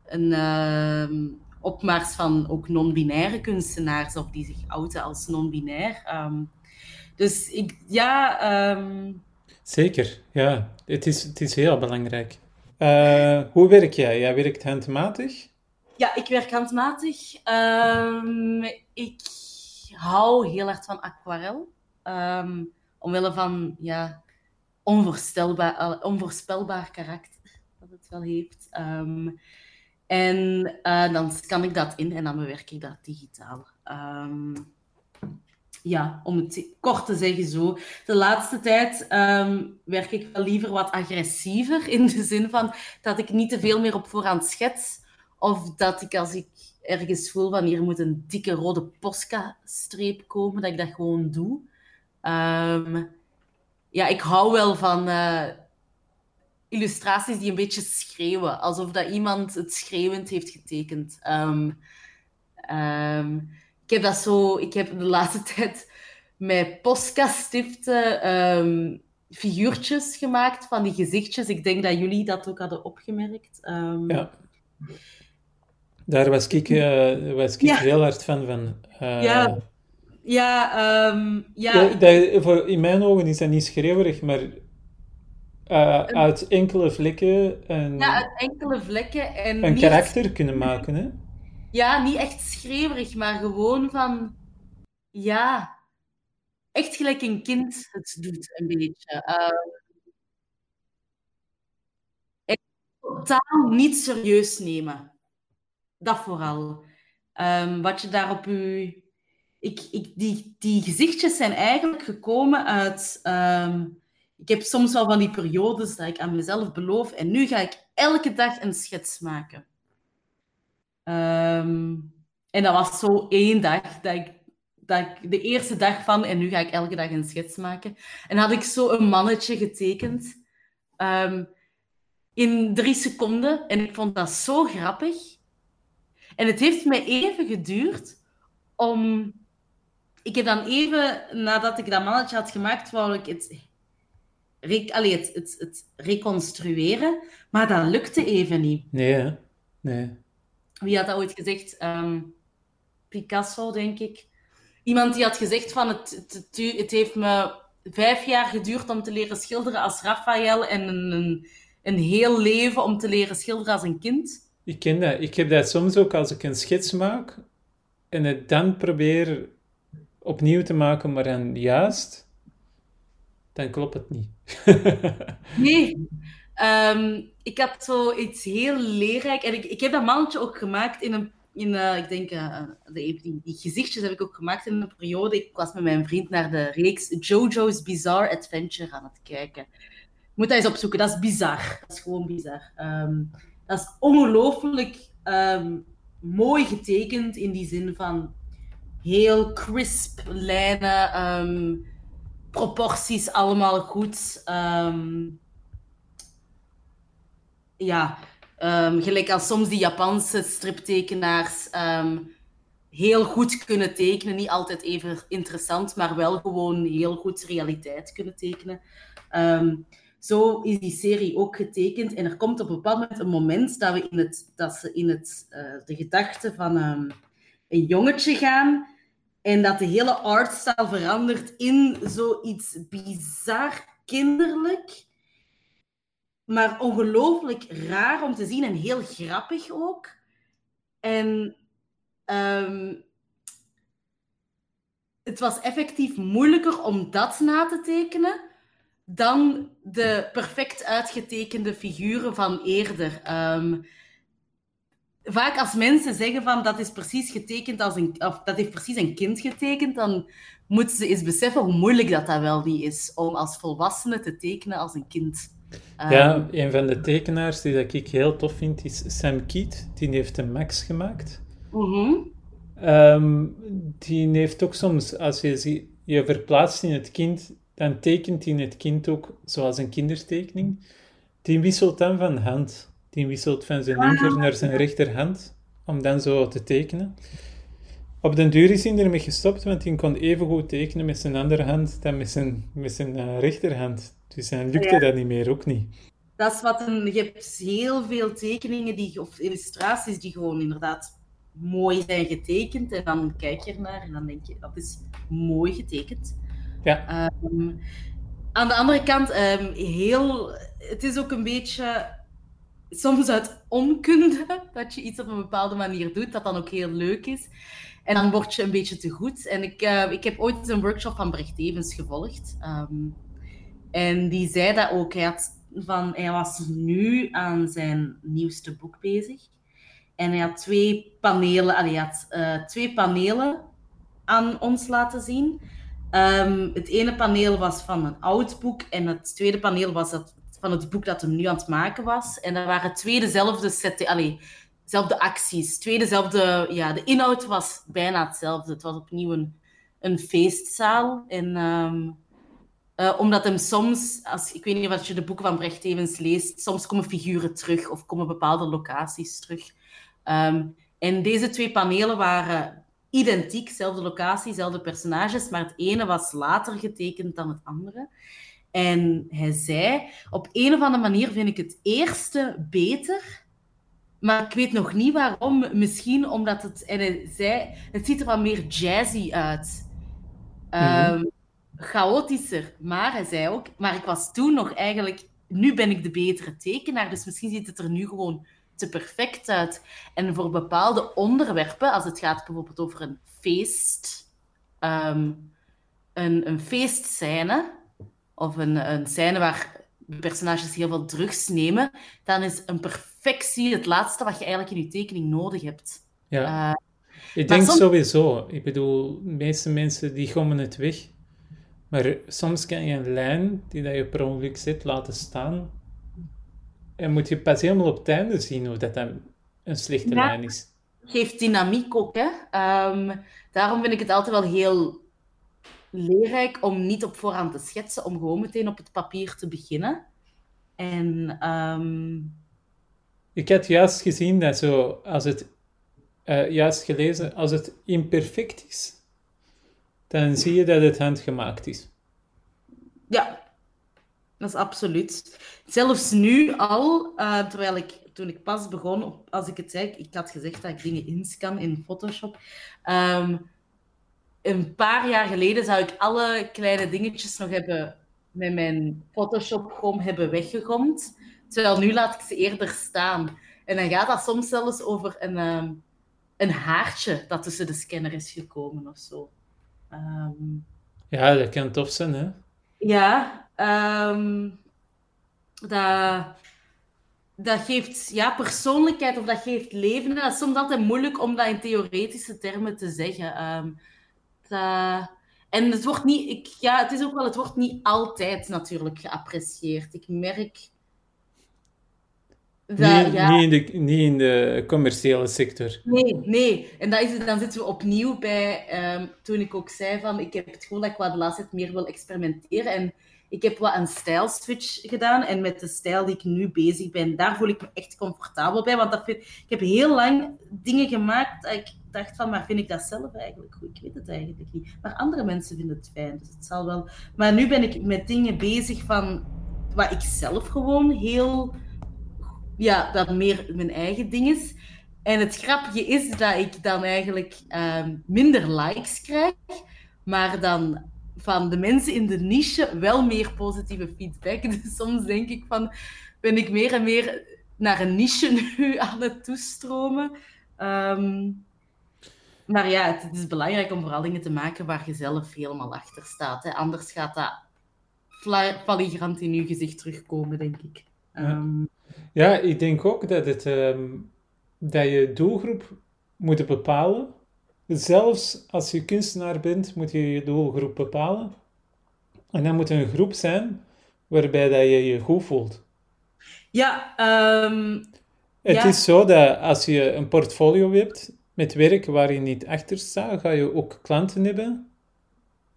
een opmars van ook non-binaire kunstenaars, of die zich outen als non-binair. dus ik, ja...
Zeker, ja. Het is, het is heel belangrijk. Uh, hoe werk jij? Jij werkt handmatig?
Ja, ik werk handmatig. Um, ik hou heel erg van aquarel. Um, omwille van ja, onvoorstelbaar, onvoorspelbaar karakter dat het wel heeft. Um, en uh, dan scan ik dat in en dan bewerk ik dat digitaal ja, om het kort te zeggen zo. De laatste tijd ehm, werk ik wel liever wat agressiever. In de zin van dat ik niet te veel meer op voorhand schets. Of dat ik als ik ergens voel van hier moet een dikke rode Posca-streep komen, dat ik dat gewoon doe. Ehm, ja, ik hou wel van uh, illustraties die een beetje schreeuwen. Alsof dat iemand het schreeuwend heeft getekend. Um, ik heb dat zo, ik heb de laatste tijd met Posca-stiften figuurtjes gemaakt van die gezichtjes. Ik denk dat jullie dat ook hadden opgemerkt.
Ja. Daar was ik, uh, was ik heel hard fan van.
Uh, ja. Ja, um, ja.
Dat, dat, voor, in mijn ogen is dat niet schreeuwerig, maar uh, uit enkele vlekken een,
ja, uit enkele vlekken en
een karakter kunnen maken. Hè?
Ja, niet echt schreeuwerig, maar gewoon van... Ja, echt gelijk een kind het doet, een beetje. Uh, totaal niet serieus nemen. Dat vooral. Um, wat je daar op je... Ik, ik, die, die gezichtjes zijn eigenlijk gekomen uit... Um, ik heb soms wel van die periodes dat ik aan mezelf beloof en nu ga ik elke dag een schets maken. Um, en dat was zo één dag dat ik, dat ik de eerste dag van en nu ga ik elke dag een schets maken. En had ik zo een mannetje getekend in drie seconden en ik vond dat zo grappig. En het heeft mij even geduurd om. Ik heb dan even nadat ik dat mannetje had gemaakt, wou ik het, Allee, het, het, het reconstrueren, maar dat lukte even niet.
Nee, hè? nee
wie had dat ooit gezegd? Ehm, Picasso, denk ik. Iemand die had gezegd van het, het, het, heeft me vijf jaar geduurd om te leren schilderen als Raphaël en een, een, een heel leven om te leren schilderen als een kind.
Ik ken dat. Ik heb dat soms ook als ik een schets maak en het dan probeer opnieuw te maken, maar dan juist, dan klopt het niet.
nee. Um, ik had zo iets heel leerrijk. En ik, ik heb dat mannetje ook gemaakt in een. In, uh, ik denk, de, die, die, gezichtjes heb ik ook gemaakt in een periode. Ik was met mijn vriend naar de reeks JoJo's Bizarre Adventure aan het kijken. Ik moet dat eens opzoeken, dat is bizar. Dat is gewoon bizar. Um, dat is ongelooflijk um, mooi getekend in die zin van heel crisp lijnen, um, proporties allemaal goed. Um, ja, gelijk als soms die Japanse striptekenaars heel goed kunnen tekenen. Niet altijd even interessant, maar wel gewoon heel goed realiteit kunnen tekenen. Um, zo is die serie ook getekend. En er komt op een bepaald moment een moment dat, we in het, dat ze in het, uh, de gedachte van een jongetje gaan. En dat de hele artstyle verandert in zoiets bizar kinderlijk. Maar ongelooflijk raar om te zien en heel grappig ook. En ehm, het was effectief moeilijker om dat na te tekenen dan de perfect uitgetekende figuren van eerder. Ehm, vaak als mensen zeggen van dat is precies getekend als een, of dat heeft precies een kind getekend, dan moeten ze eens beseffen hoe moeilijk dat, dat wel niet is om als volwassene te tekenen als een kind.
ja, ehm, een van de tekenaars die dat ik heel tof vind is Sam Keat. Die heeft een Max gemaakt.
Mhm.
Ehm, die heeft ook soms, als je je verplaatst in het kind, dan tekent hij het kind ook zoals een kindertekening. Die wisselt dan van hand. Die wisselt van zijn linker naar zijn rechterhand, om dan zo te tekenen. Op den duur is hij ermee gestopt, want hij kon even goed tekenen met zijn andere hand dan met zijn, met zijn uh, rechterhand. Dus dan lukte dat niet meer, ook niet.
Dat is wat een, je hebt heel veel tekeningen die, of illustraties die gewoon inderdaad mooi zijn getekend. En dan kijk je ernaar en dan denk je, dat is mooi getekend.
Ja.
Ehm, aan de andere kant, um, heel, het is ook een beetje soms uit onkunde dat je iets op een bepaalde manier doet, dat dan ook heel leuk is. En dan word je een beetje te goed. En ik, uh, ik heb ooit een workshop van Brecht Evens gevolgd. En die zei dat ook. Hij, had van, hij was nu aan zijn nieuwste boek bezig. En hij had twee panelen, allee, had, uh, twee panelen aan ons laten zien. Um, het ene paneel was van een oud boek en het tweede paneel was dat, van het boek dat hem nu aan het maken was. En dat waren twee dezelfde acties, twee dezelfde, ja, de inhoud was bijna hetzelfde. Het was opnieuw een, feestzaal. En um, uh, omdat hem soms, als, ik weet niet wat je de boeken van Brecht Evens leest, soms komen figuren terug of komen bepaalde locaties terug. Um, en deze twee panelen waren identiek, zelfde locatie, zelfde personages, maar het ene was later getekend dan het andere. En hij zei, op een of andere manier vind ik het eerste beter, maar ik weet nog niet waarom. Misschien omdat het, en hij zei, het ziet er wat meer jazzy uit. Um, chaotischer. Maar hij zei ook, maar ik was toen nog eigenlijk, nu ben ik de betere tekenaar, dus misschien ziet het er nu gewoon te perfect uit. En voor bepaalde onderwerpen, als het gaat bijvoorbeeld over een feest, um, een, een feestscène, of een, een scène waar personages heel veel drugs nemen, dan is een perfectie het laatste wat je eigenlijk in je tekening nodig hebt.
Ja. Uh, ik denk sowieso. Ik bedoel, de meeste mensen die gommen het weg. Maar soms kan je een lijn die dat je per ongeluk zet laten staan. En moet je pas helemaal op het einde zien of dat dan een slechte ja, lijn is.
Geeft dynamiek ook, hè. Um, daarom vind ik het altijd wel heel leerrijk om niet op voorhand te schetsen, om gewoon meteen op het papier te beginnen. En... Um...
Ik had juist gezien dat zo, als het... Uh, juist gelezen, als het imperfect is, dan zie je dat het handgemaakt is.
Ja, dat is absoluut. Zelfs nu al, uh, terwijl ik toen ik pas begon, als ik het zei, ik had gezegd dat ik dingen inscan in Photoshop. Um, een paar jaar geleden zou ik alle kleine dingetjes nog hebben met mijn Photoshop gewoon hebben weggegomd. Terwijl nu laat ik ze eerder staan. En dan gaat dat soms zelfs over een, um, een haartje dat tussen de scanner is gekomen of zo. Um,
ja, dat kan tof zijn, hè?
Ja, um, dat, dat geeft ja, persoonlijkheid of dat geeft leven. dat is soms altijd moeilijk om dat in theoretische termen te zeggen. Um, dat, en het wordt niet, ik, ja, het is ook wel, het wordt niet altijd natuurlijk geapprecieerd. Ik merk
dat, niet, ja. niet, in de, niet in de commerciële sector.
Nee, nee. En dat is, dan zitten we opnieuw bij, um, toen ik ook zei van, ik heb het gevoel dat ik wat de laatste tijd meer wil experimenteren. En ik heb wat een stijlswitch gedaan. En met de stijl die ik nu bezig ben, daar voel ik me echt comfortabel bij. Want dat ik heb heel lang dingen gemaakt dat ik dacht van, maar vind ik dat zelf eigenlijk goed? Ik weet het eigenlijk niet. Maar andere mensen vinden het fijn, dus het zal wel... Maar nu ben ik met dingen bezig van wat ik zelf gewoon heel... Ja, dat meer mijn eigen ding is. En het grapje is dat ik dan eigenlijk ehm, minder likes krijg, maar dan van de mensen in de niche wel meer positieve feedback. Dus soms denk ik van, ben ik meer en meer naar een niche nu aan het toestromen. Ehm, maar ja, het, is belangrijk om vooral dingen te maken waar je zelf helemaal achter staat. Hè. Anders gaat dat flagrant in je gezicht terugkomen, denk ik.
Ja, ehm, ja ik denk ook dat, het, ehm, dat je doelgroep moet bepalen. Zelfs als je kunstenaar bent, moet je je doelgroep bepalen. En dan moet een groep zijn waarbij dat je je goed voelt.
Ja, um,
het is zo dat als je een portfolio hebt met werk waar je niet achter staat, ga je ook klanten hebben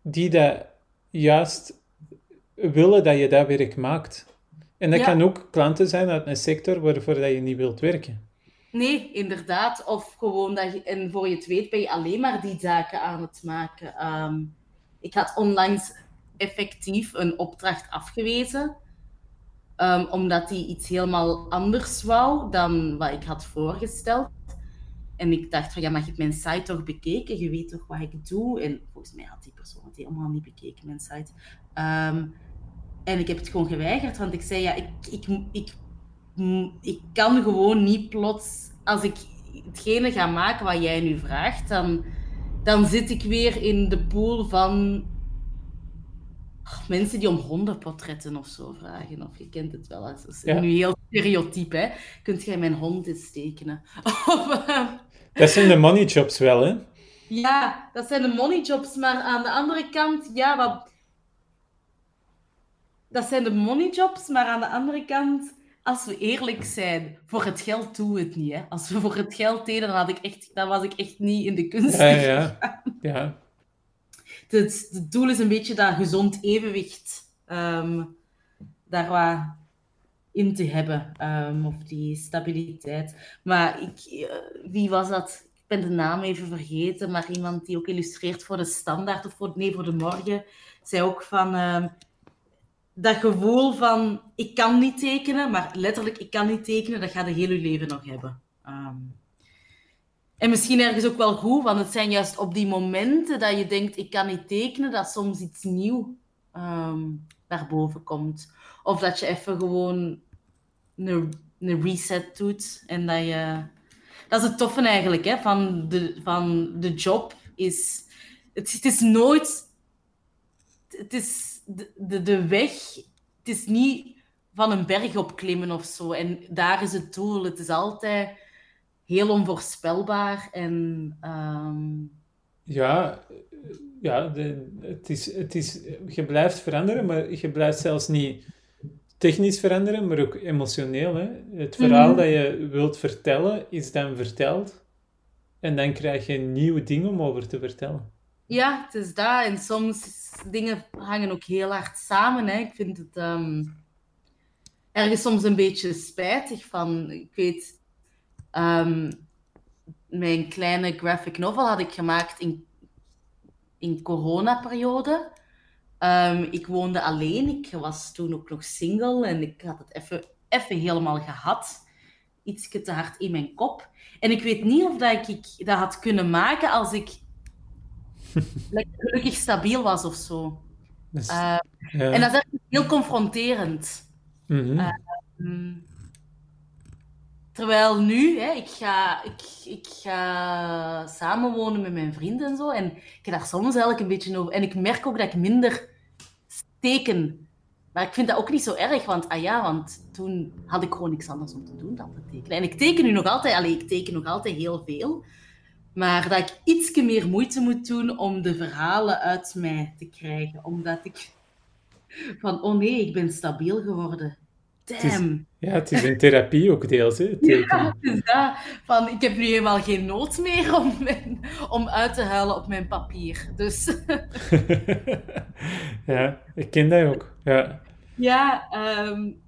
die dat juist willen dat je dat werk maakt. En dat kan ook klanten zijn uit een sector waarvoor dat je niet wilt werken.
Nee, inderdaad. Of gewoon dat je, en voor je het weet ben je alleen maar die zaken aan het maken. Ehm, ik had onlangs effectief een opdracht afgewezen, um, omdat hij iets helemaal anders wou dan wat ik had voorgesteld. En ik dacht van, ja, maar je mijn site toch bekeken? Je weet toch wat ik doe? En volgens mij had die persoon het helemaal niet bekeken, mijn site. Ehm, en ik heb het gewoon geweigerd, want ik zei, ja, ik, ik, ik, ik kan gewoon niet plots... Als ik hetgene ga maken wat jij nu vraagt, dan, dan zit ik weer in de pool van mensen die om hondenportretten of zo vragen. Of je kent het wel. Dat is nu heel stereotyp, hè. Kunt jij mijn hond eens tekenen?
Ehm, dat zijn de money jobs wel, hè?
Ja, dat zijn de money jobs. Maar aan de andere kant, ja, wat... Dat zijn de money jobs, maar aan de andere kant, als we eerlijk zijn, voor het geld doen we het niet. Hè? Als we voor het geld deden, dan, had ik echt, dan was ik echt niet in de kunst.
Ja, ja. ja
het, het, doel is een beetje dat gezond evenwicht um, daar wat in te hebben. Um, of die stabiliteit. Maar ik, uh, wie was dat? Ik ben de naam even vergeten, maar iemand die ook illustreert voor de standaard of voor, nee, voor de morgen, zei ook van um, dat gevoel van ik kan niet tekenen, maar letterlijk ik kan niet tekenen, dat gaat de hele leven nog hebben. Um, en misschien ergens ook wel goed, want het zijn juist op die momenten dat je denkt, ik kan niet tekenen, dat soms iets nieuw um, naar boven komt. Of dat je even gewoon een, een reset doet en dat je... Dat is het toffe eigenlijk, hè, van de, van de job. Is, het, het is nooit... Het is de, de, de weg... Het is niet van een berg opklimmen of zo. En daar is het doel. Het is altijd heel onvoorspelbaar. En, ehm,
Ja, ja de, het is, het is, je blijft veranderen, maar je blijft zelfs niet technisch veranderen, maar ook emotioneel. Hè? Het verhaal mhm. dat je wilt vertellen, is dan verteld. En dan krijg je nieuwe dingen om over te vertellen.
Ja, het is dat. En soms dingen hangen ook heel hard samen. Hè. Ik vind het um, ergens soms een beetje spijtig van... Ik weet, Um, mijn kleine graphic novel had ik gemaakt in, in coronaperiode. Um, ik woonde alleen. Ik was toen ook nog single en ik had het even, even helemaal gehad. Iets te hard in mijn kop. En ik weet niet of dat ik dat had kunnen maken als ik gelukkig stabiel was of zo. Dus, uh, ja. En dat is echt heel confronterend. Mm -hmm. Terwijl nu, hè, ik, ga, ik, ik ga samenwonen met mijn vrienden en zo. En ik heb daar soms eigenlijk een beetje over. En ik merk ook dat ik minder teken. Maar ik vind dat ook niet zo erg, want ah ja, want toen had ik gewoon niks anders om te doen dan te tekenen. En ik teken nu nog altijd, alleen ik teken nog altijd heel veel. Maar dat ik iets meer moeite moet doen om de verhalen uit mij te krijgen. Omdat ik van, oh nee, ik ben stabiel geworden. Damn.
ja, het is een therapie ook deels. Hè,
ja, het is dat. Van, ik heb nu helemaal geen nood meer om, om uit te huilen op mijn papier. Dus.
ja, ik ken dat ook. Ja,
ja um,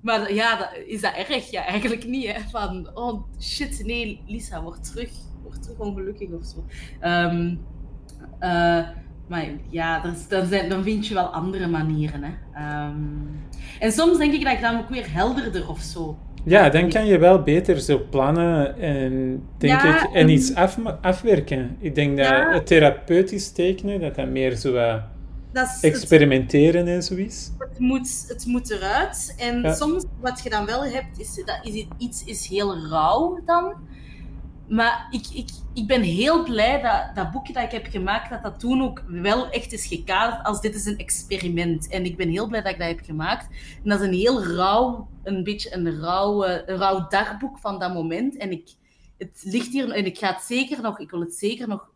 maar ja, is dat erg? Ja, eigenlijk niet. Hè? Van, oh shit, nee, Lisa, word terug, word terug ongelukkig of zo. Um, uh, maar ja, dan, zijn, dan vind je wel andere manieren. Hè. Um, en soms denk ik dat ik dan ook weer helderder of zo
Ja, dan kan je wel beter zo plannen en, denk
Ja,
ik, en iets af, afwerken. Ik denk dat het therapeutisch tekenen, dat dat meer zo eh,
Dat is het,
experimenteren en zo is.
het, moet, het moet eruit. En
Ja.
soms, wat je dan wel hebt, is dat is, iets is heel rauw dan. Maar ik, ik, ik ben heel blij dat dat boekje dat ik heb gemaakt, dat dat toen ook wel echt is gekaderd als dit is een experiment. En ik ben heel blij dat ik dat heb gemaakt. En dat is een heel rauw, een beetje een rauw, een rauw dagboek van dat moment. En ik, het ligt hier, en ik ga het zeker nog, ik wil het zeker nog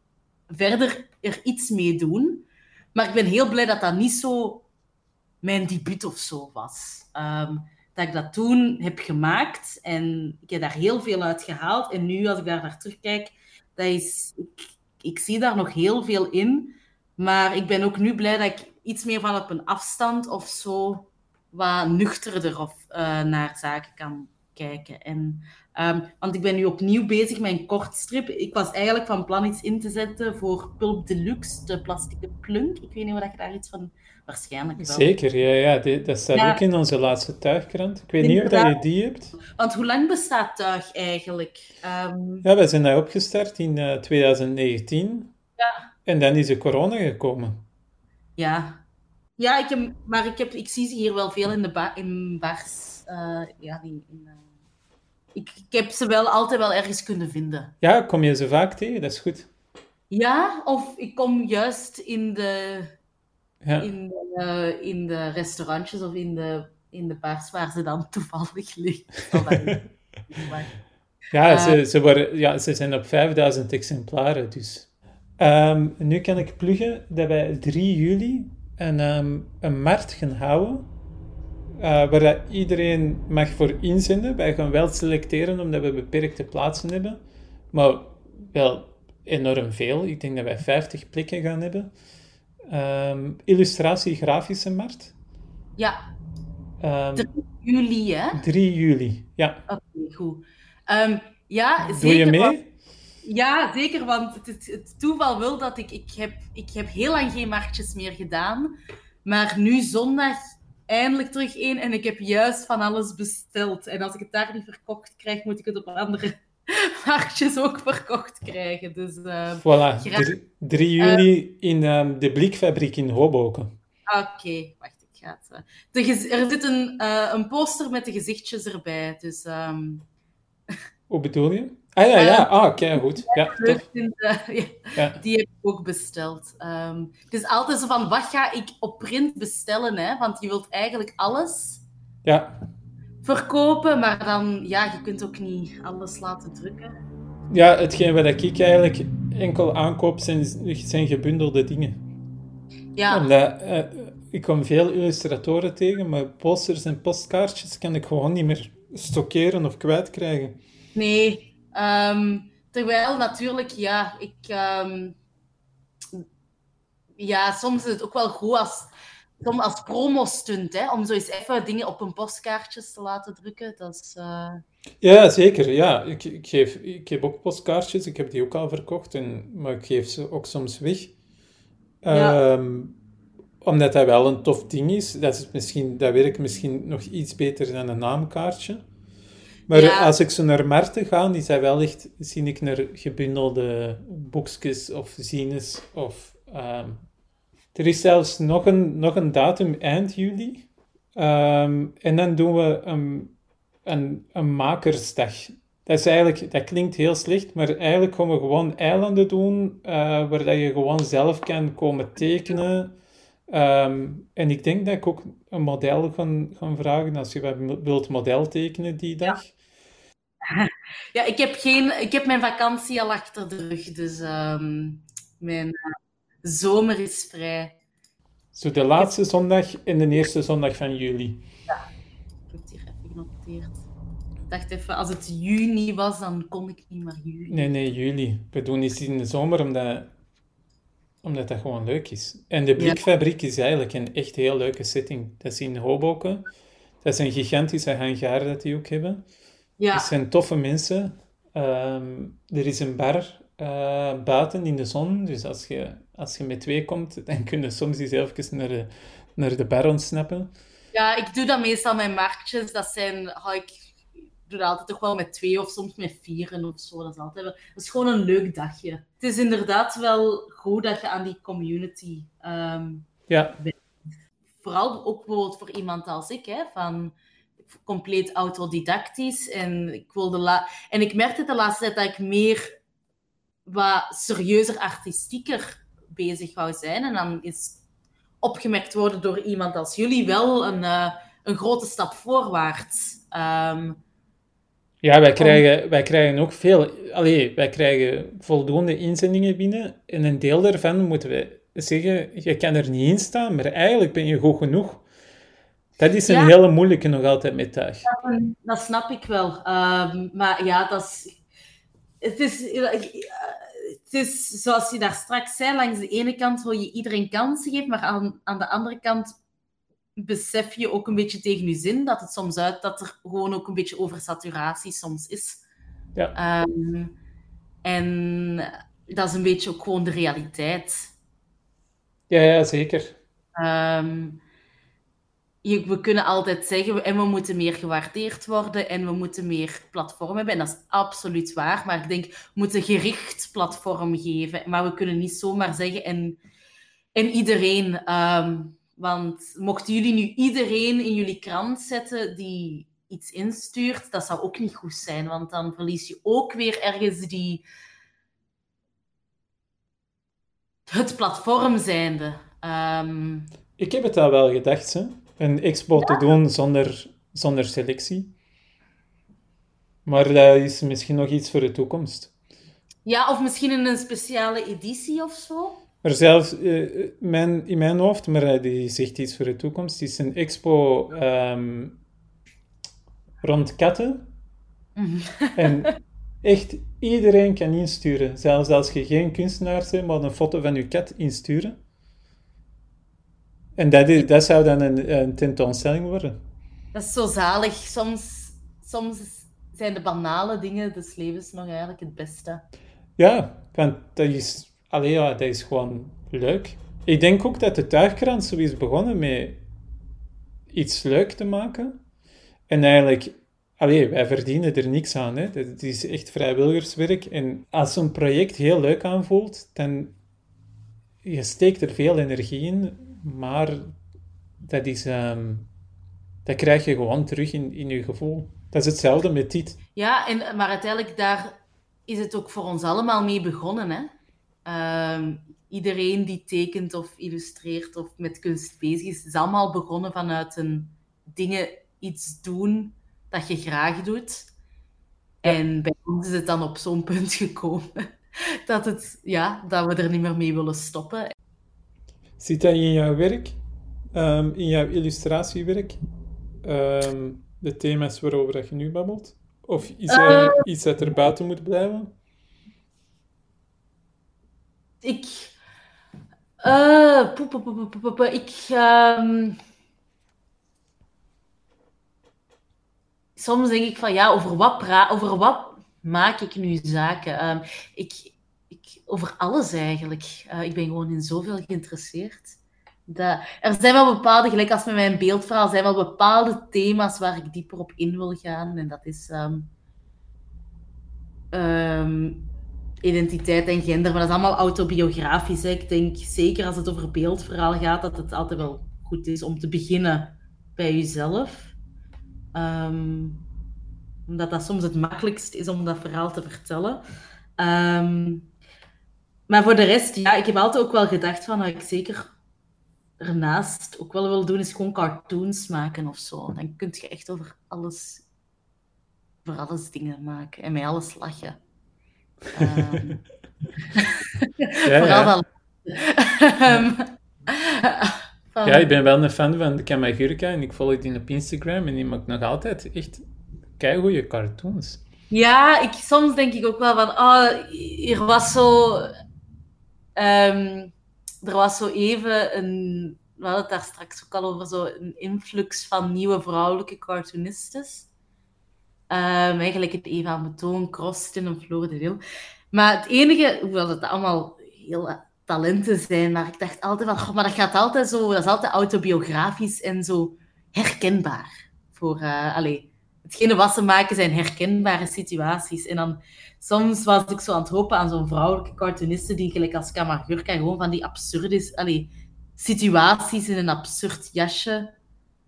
verder er iets mee doen. Maar ik ben heel blij dat dat niet zo mijn debuut of zo was. Ehm, dat ik dat toen heb gemaakt en ik heb daar heel veel uit gehaald. En nu, als ik daar naar terugkijk, dat is, ik, zie daar nog heel veel in. Maar ik ben ook nu blij dat ik iets meer van op een afstand of zo wat nuchterder of, eh, naar zaken kan kijken. En, ehm, want ik ben nu opnieuw bezig met een kortstrip. Ik was eigenlijk van plan iets in te zetten voor Pulp Deluxe, de plastieke plunk. Ik weet niet of je daar iets van... Waarschijnlijk wel.
Zeker, ja, ja die- dat staat
Ja.
ook in onze laatste tuigkrant. Ik weet niet of je die hebt.
Want hoe lang bestaat Tuig eigenlijk? Ehm,
Ja, wij zijn daar opgestart in eh, 2019
ja.
en dan is de corona gekomen.
Ja, ja ik heb, maar ik, heb, ik zie ze hier wel veel in, de ba in bars. eh, ja, in, in, eh, ik, ik heb ze wel altijd wel ergens kunnen vinden.
Ja, kom je ze vaak tegen, dat is goed.
Ja, of ik kom juist in de,
Ja.
in de, eh, in de restaurantjes of in de, in de bars waar ze dan toevallig liggen.
Ja,
Eh.
ze, ze, worden, ja, ze zijn op 5000 exemplaren, dus. Ehm, nu kan ik pluggen dat wij 3 juli een, ehm, een markt gaan houden, eh, waar dat iedereen mag voor inzenden. Wij gaan wel selecteren, omdat we beperkte plaatsen hebben, maar wel enorm veel. Ik denk dat wij 50 plekken gaan hebben. Ehm, illustratie grafische markt.
Ja,
Ehm,
3 juli, hè?
3 juli, ja.
Oké, goed. Ehm, ja, zeker.
Doe je mee?
want- Ja, zeker, want het toeval wil dat ik, ik, heb, ik heb heel lang geen marktjes meer gedaan, maar nu zondag eindelijk terug één en ik heb juist van alles besteld. En als ik het daar niet verkocht krijg, moet ik het op andere marktjes ook verkocht krijgen. Dus eh,
Voilà,
Graag.
drie- 3 juli in ehm, de Blikfabriek in Hoboken.
oké, wacht, ik ga het... eh, de er zit een, eh, een poster met de gezichtjes erbij, dus... ehm,
Hoe bedoel je? Ah ja, ja, ah, oké, goed.
Eh. Ja. Die heb ik ook besteld. Ehm, het is altijd zo van, wat ga ik op print bestellen? Hè? Want je wilt eigenlijk alles
Ja.
Verkopen, maar dan, ja, je kunt ook niet alles laten drukken.
ja, hetgeen wat ik eigenlijk enkel aankoop zijn, zijn gebundelde dingen.
Ja,
Omdat, eh, ik kom veel illustratoren tegen, maar posters en postkaartjes kan ik gewoon niet meer stockeren of kwijtkrijgen.
nee. Ehm, terwijl natuurlijk, ja, ik... ehm, ja, soms is het ook wel goed als, soms als promo-stunt, hè, om zo eens even dingen op een postkaartjes te laten drukken. Dat is... eh,
Ja, zeker. Ja, ik, ik, geef, ik heb ook postkaartjes, ik heb die ook al verkocht, en, maar ik geef ze ook soms weg.
Ja.
Ehm, omdat dat wel een tof ding is. Dat, is misschien, dat werkt misschien nog iets beter dan een naamkaartje. Maar
Ja.
als ik zo naar markten ga, is dat wel echt, zie ik naar gebundelde boekjes of zines. Of, ehm, er is zelfs nog een, nog een datum eind juli. Ehm, en dan doen we een, een, een makersdag. Dat, is eigenlijk, dat klinkt heel slecht, maar eigenlijk gaan we gewoon eilanden doen eh, waar dat je gewoon zelf kan komen tekenen. Ehm, en ik denk dat ik ook een model gaan, gaan vragen als je wilt model tekenen die dag.
Ja, ik heb, geen, ik heb mijn vakantie al achter de rug, dus ehm, mijn zomer is vrij.
Zo de laatste zondag en de eerste zondag van juli.
Ik heb het hier even genoteerd. Ik dacht even, als het juni was, dan kon ik niet, maar juli.
Nee, nee, juli. We doen iets in de zomer omdat, omdat dat gewoon leuk is. En de Blikfabriek is eigenlijk een echt heel leuke setting. Dat is in Hoboken. Dat is een gigantische hangar dat die ook hebben.
Ja,
Het zijn toffe mensen. Ehm, er is een bar eh, buiten in de zon. Dus als je, als je met twee komt, dan kun je soms eens even naar de, naar de bar ontsnappen.
ja, ik doe dat meestal met marktjes. Dat zijn, oh, ik, doe dat altijd toch wel met twee of soms met vieren of zo. Dat is, altijd wel, dat is gewoon een leuk dagje. Het is inderdaad wel goed dat je aan die community ehm,
Ja,
vooral ook bijvoorbeeld voor iemand als ik, hè, van compleet autodidactisch. En ik, wilde la en ik merkte de laatste tijd dat ik meer wat serieuzer, artistieker bezig wou zijn. En dan is opgemerkt worden door iemand als jullie wel een, eh, een grote stap voorwaarts. Ehm,
ja wij, krijgen, wij krijgen ook veel... Allee, wij krijgen voldoende inzendingen binnen. En een deel daarvan moeten we zeggen, je kan er niet in staan, maar eigenlijk ben je goed genoeg. Dat is een
Ja.
hele moeilijke nog altijd met tuig.
dat snap ik wel. Ehm, maar ja, dat is... Het is, het is zoals je daar straks zei, langs de ene kant wil je iedereen kansen geven, maar aan, aan de andere kant besef je ook een beetje tegen je zin dat het soms uit dat er gewoon ook een beetje oversaturatie soms is.
Ja.
Ehm, en dat is een beetje ook gewoon de realiteit.
Ja, ja, zeker.
Ehm, we kunnen altijd zeggen, en we moeten meer gewaardeerd worden en we moeten meer platform hebben. En dat is absoluut waar. Maar ik denk, we moeten gericht platform geven. Maar we kunnen niet zomaar zeggen, en, en iedereen. ehm, want mochten jullie nu iedereen in jullie krant zetten die iets instuurt, dat zou ook niet goed zijn. Want dan verlies je ook weer ergens die... Het platform zijnde. Ehm,
Ik heb het al wel gedacht, hè. Een expo te doen zonder, zonder selectie. Maar dat is misschien nog iets voor de toekomst.
Ja, of misschien in een speciale editie of zo.
Maar zelfs eh, mijn, in mijn hoofd, maar eh, die zegt iets voor de toekomst, is een expo ehm, rond katten. En echt iedereen kan insturen. Zelfs als je geen kunstenaar bent, maar een foto van je kat insturen. En dat, is, dat zou dan een, een tentoonstelling worden.
Dat is zo zalig. Soms, soms zijn de banale dingen des levens nog eigenlijk het beste.
Ja, want dat is, allee, ja, dat is gewoon leuk. Ik denk ook dat de tuigkrant zo is begonnen met iets leuk te maken. En eigenlijk, allee, wij verdienen er niks aan. Hè. Het is echt vrijwilligerswerk. En als zo'n project heel leuk aanvoelt, dan je steekt er veel energie in, maar dat, is, ehm, dat krijg je gewoon terug in, in je gevoel. Dat is hetzelfde met dit.
Ja, en, maar uiteindelijk daar is het ook voor ons allemaal mee begonnen. Hè? Ehm, iedereen die tekent of illustreert of met kunst bezig is, is allemaal begonnen vanuit een dingen, iets doen dat je graag doet. En bij ons is het dan op zo'n punt gekomen dat, het, ja, dat we er niet meer mee willen stoppen.
Zit dat in jouw werk, ehm, in jouw illustratiewerk, Ehm, de thema's waarover dat je nu babbelt? Of is er iets dat er buiten moet blijven?
Ik. eh, poe, poe, poe, poe, poe, poe, poe. Ik. ehm, soms denk ik van ja, over wat, over wat maak ik nu zaken? Ehm, ik, over alles eigenlijk. Eh, ik ben gewoon in zoveel geïnteresseerd. Er zijn wel bepaalde, gelijk als met mijn beeldverhaal, zijn wel bepaalde thema's waar ik dieper op in wil gaan. En dat is ehm, ehm, identiteit en gender, maar dat is allemaal autobiografisch. Ik denk zeker als het over beeldverhaal gaat, dat het altijd wel goed is om te beginnen bij jezelf. Ehm, omdat dat soms het makkelijkst is om dat verhaal te vertellen. Ehm, maar voor de rest, ja, ik heb altijd ook wel gedacht van dat ik zeker ernaast ook wel wil doen, is gewoon cartoons maken of zo. Dan kun je echt over alles, over alles dingen maken en met alles lachen. Ehm,
Ja,
Vooral
ja. Ja, ik ben wel een fan van Kamagurka en ik volg die op Instagram en die maakt nog altijd echt keigoede cartoons.
Ja, ik, soms denk ik ook wel van, oh, er was zo, ehm, er was zo even een, we hadden daar straks ook al over, zo een influx van nieuwe vrouwelijke cartoonistes. Ehm, eigenlijk het Eva Metoon, Crostin en Floor de Wil. Maar het enige, hoewel het allemaal heel eh, talenten zijn, maar ik dacht altijd van, maar dat gaat altijd zo, dat is altijd autobiografisch en zo herkenbaar. Voor, eh allee, hetgene wat ze maken zijn herkenbare situaties. En dan soms was ik zo aan het hopen aan zo'n vrouwelijke cartooniste die gelijk als Kamagurka gewoon van die absurde allee, situaties in een absurd jasje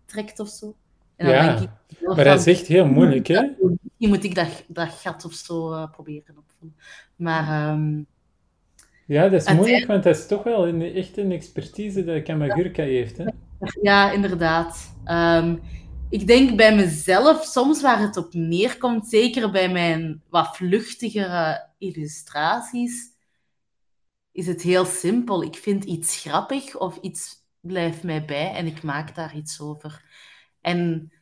trekt of zo.
En dan ja, denk ik, maar dat is echt heel moeilijk, hè?
Misschien moet ik dat, dat gat of zo uh, proberen opvullen. Maar... Um,
ja, dat is moeilijk, want dat is toch wel een, echt een expertise dat Kamagurka heeft, hè?
Ja, inderdaad. Um, ik denk bij mezelf, soms waar het op neerkomt, zeker bij mijn wat vluchtigere illustraties, is het heel simpel. Ik vind iets grappig of iets blijft mij bij en ik maak daar iets over. En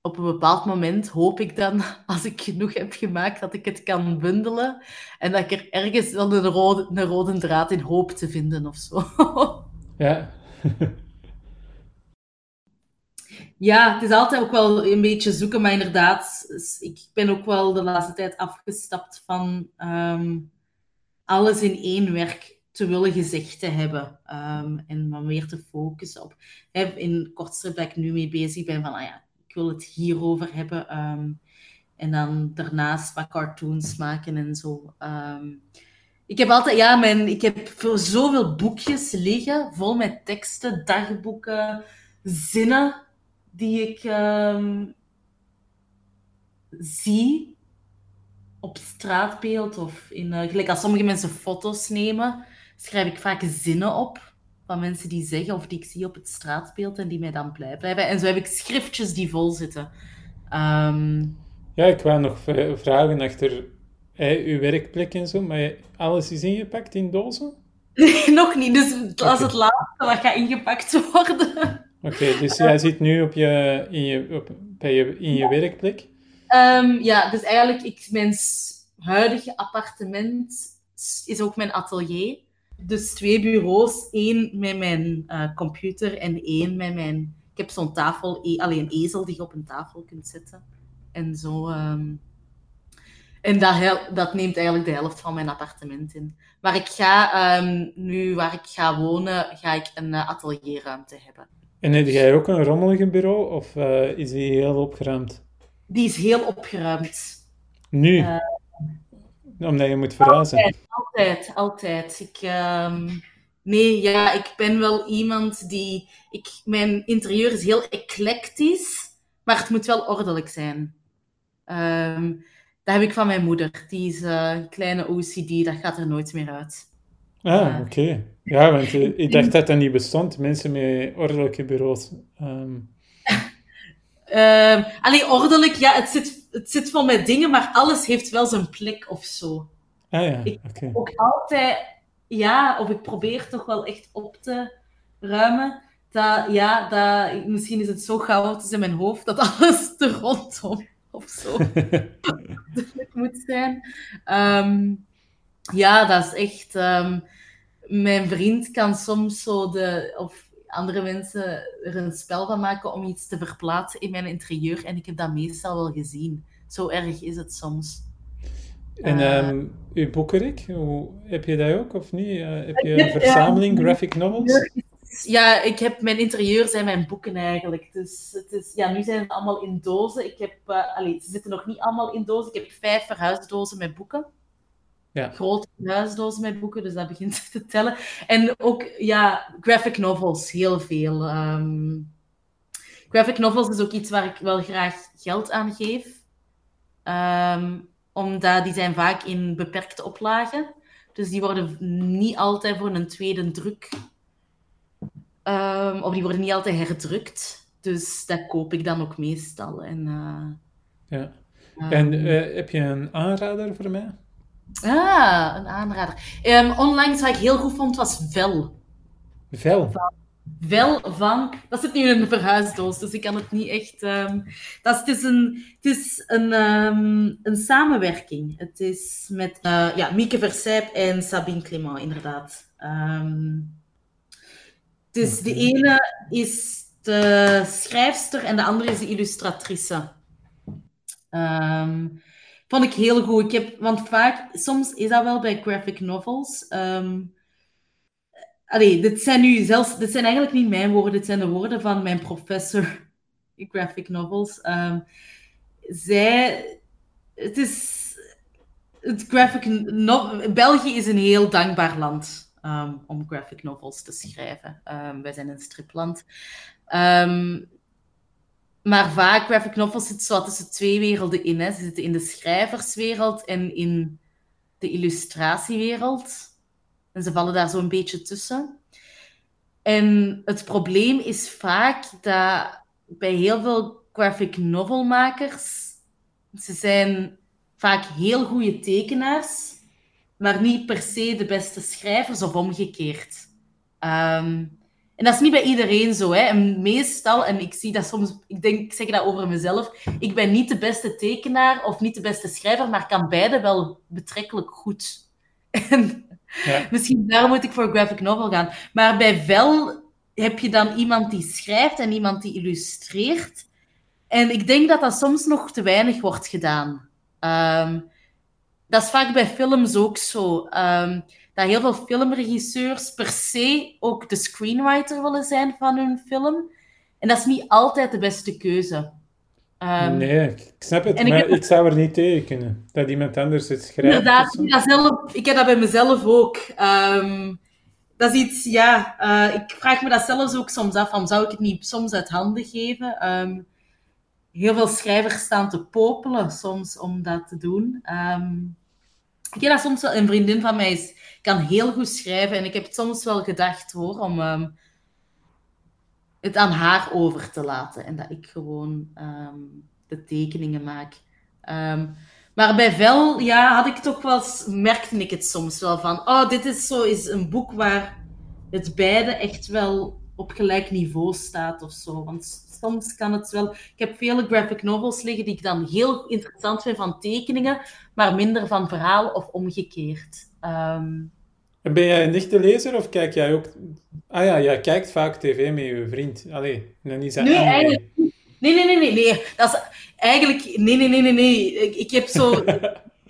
op een bepaald moment hoop ik dan, als ik genoeg heb gemaakt, dat ik het kan bundelen en dat ik er ergens dan een rode, een rode draad in hoop te vinden of zo.
Ja.
Ja, het is altijd ook wel een beetje zoeken, maar inderdaad, ik ben ook wel de laatste tijd afgestapt van ehm, alles in één werk te willen gezegd te hebben um, en maar meer te focussen op. in kortstrip dat ik nu mee bezig ben, van ah ja, ik wil het hierover hebben. Ehm, en dan daarnaast wat cartoons maken en zo. ik heb altijd, ja, ik heb voor zoveel boekjes liggen, vol met teksten, dagboeken, zinnen die ik ehm, zie op straatbeeld of in, uh, gelijk als sommige mensen foto's nemen, schrijf ik vaak zinnen op van mensen die zeggen of die ik zie op het straatbeeld en die mij dan blij blijven. En zo heb ik schriftjes die vol zitten. Ehm,
ja, ik wou nog vragen achter uw werkplek en zo, maar alles is ingepakt in dozen?
Nee, nog niet. Dus als het laatste wat gaat ingepakt worden.
Oké, dus jij zit nu op je, in, je, op, bij je, in je werkplek?
Um, ja, dus eigenlijk, ik, mijn huidige appartement is ook mijn atelier. Dus twee bureaus, één met mijn uh, computer en één met mijn... Ik heb zo'n tafel, e alleen een ezel die je op een tafel kunt zetten. En zo... Um, en dat, dat, neemt eigenlijk de helft van mijn appartement in. Maar ik ga um, nu, waar ik ga wonen, ga ik een uh, atelierruimte hebben.
En heb jij ook een rommelige bureau of uh, is die heel opgeruimd?
Die is heel opgeruimd.
Nu? Uh, Omdat je moet verhuizen?
Altijd, altijd. altijd. Ik, uh, nee, ja, ik ben wel iemand die... Ik, mijn interieur is heel eclectisch, maar het moet wel ordelijk zijn. Um, dat heb ik van mijn moeder. Die is uh, een kleine OCD, dat gaat er nooit meer uit.
Ah, oké. Ja, want uh, ik dacht dat dat niet bestond, mensen met ordelijke bureaus. Um...
Uh, allee, ordelijk, ja, het zit, het zit vol met dingen, maar alles heeft wel zijn plek of zo.
Ah ja, oké. Okay.
Ook altijd, ja, of ik probeer toch wel echt op te ruimen. Dat, ja, dat, misschien is het zo chaotisch in mijn hoofd dat alles er rondom of zo moet zijn. Um, ja, dat is echt... Um, mijn vriend kan soms zo de, of andere mensen er een spel van maken om iets te verplaatsen in mijn interieur. En ik heb dat meestal wel gezien. Zo erg is het soms.
En um, uw boekenrik, hoe, heb je dat ook of niet? Uh, heb je een verzameling graphic novels?
Ja, ik heb mijn interieur zijn mijn boeken eigenlijk. Dus het is, ja, nu zijn ze allemaal in dozen. Ik heb, uh, allez, ze zitten nog niet allemaal in dozen. Ik heb vijf verhuisdozen met boeken. Ja. Grote huisdozen met boeken, dus dat begint te tellen. En ook, ja, graphic novels, heel veel. Ehm, graphic novels is ook iets waar ik wel graag geld aan geef. Um, omdat die zijn vaak in beperkte oplagen. Dus die worden niet altijd voor een tweede druk. Um, of die worden niet altijd herdrukt. Dus dat koop ik dan ook meestal. En, uh,
ja. En uh, heb je een aanrader voor mij?
Ah, een aanrader. Um, onlangs wat ik heel goed vond was Vel.
Vel?
Vel van... Dat zit nu in een verhuisdoos, dus ik kan het niet echt... Um, dat is, het is een, het is een, um, een samenwerking. Het is met uh, ja, Mieke Versijp en Sabine Clément, inderdaad. dus de ene is de schrijfster en de andere is de illustratrice. Um, Vond ik heel goed. Ik heb, want vaak, soms is dat wel bij graphic novels. Um, dit zijn nu zelfs, dit zijn eigenlijk niet mijn woorden, dit zijn de woorden van mijn professor in graphic novels. Um, zij... Het is... Het graphic novel... België is een heel dankbaar land um, om graphic novels te schrijven. Wij zijn een stripland. Maar vaak, graphic novels zitten zo tussen twee werelden in. Hè. Ze zitten in de schrijverswereld en in de illustratiewereld. En ze vallen daar zo een beetje tussen. En het probleem is vaak dat bij heel veel graphic novelmakers, ze zijn vaak heel goede tekenaars, maar niet per se de beste schrijvers of omgekeerd. Um, en dat is niet bij iedereen zo. Hè. En meestal, en ik zie dat soms, ik denk, ik zeg dat over mezelf, ik ben niet de beste tekenaar of niet de beste schrijver, maar kan beide wel betrekkelijk goed. En ja. misschien daar moet ik voor graphic novel gaan. Maar bij Vel heb je dan iemand die schrijft en iemand die illustreert. En ik denk dat dat soms nog te weinig wordt gedaan. Um, dat is vaak bij films ook zo. Um, dat heel veel filmregisseurs per se ook de screenwriter willen zijn van hun film. En dat is niet altijd de beste keuze.
Um, nee, ik snap het, maar ik, ik, zou er niet tegen kunnen. Dat iemand anders het schrijft.
Inderdaad, ik, zelf, ik heb dat bij mezelf ook. Um, dat is iets, ja, uh, ik vraag me dat zelfs ook soms af, van, zou ik het niet soms uit handen geven? Um, heel veel schrijvers staan te popelen soms om dat te doen. Ik heb soms wel, een vriendin van mij is kan heel goed schrijven. En ik heb het soms wel gedacht hoor, om um, het aan haar over te laten. En dat ik gewoon um, de tekeningen maak. Um, maar bij Vel, ja, had ik toch wel, merkte ik het soms wel van, oh, dit is zo is een boek waar het beide echt wel op gelijk niveau staat of zo. Want soms kan het wel. Ik heb vele graphic novels liggen die ik dan heel interessant vind van tekeningen, maar minder van verhaal of omgekeerd. Um...
En ben jij een dichte lezer of kijk jij ook... Ah ja, jij kijkt vaak tv met je vriend. Allee, dan is dat
nee, eigenlijk... Nee, nee, nee, nee, nee. Dat is eigenlijk... Nee, nee, nee, nee, nee. Ik, ik heb zo...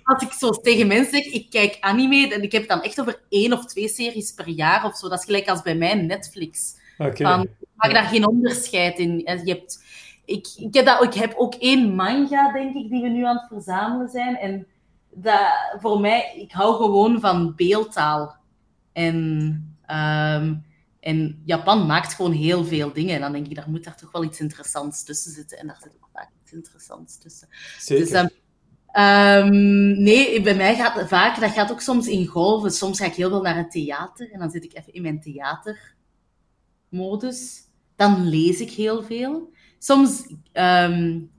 Als ik zo tegen mensen zeg, ik kijk anime, en ik heb het dan echt over één of twee series per jaar of zo. Dat is gelijk als bij mij Netflix. Okay. Maak daar geen onderscheid in. Je hebt... Ik, ik, heb dat, ik heb ook één manga, denk ik, die we nu aan het verzamelen zijn. En dat, voor mij, ik hou gewoon van beeldtaal. En, um, en Japan maakt gewoon heel veel dingen. En dan denk ik, daar moet daar toch wel iets interessants tussen zitten. En daar zit ook vaak iets interessants tussen. Zeker. Dus, um, nee, bij mij gaat het vaak, dat gaat ook soms in golven. Soms ga ik heel veel naar het theater. En dan zit ik even in mijn theatermodus. Dan lees ik heel veel. Soms um,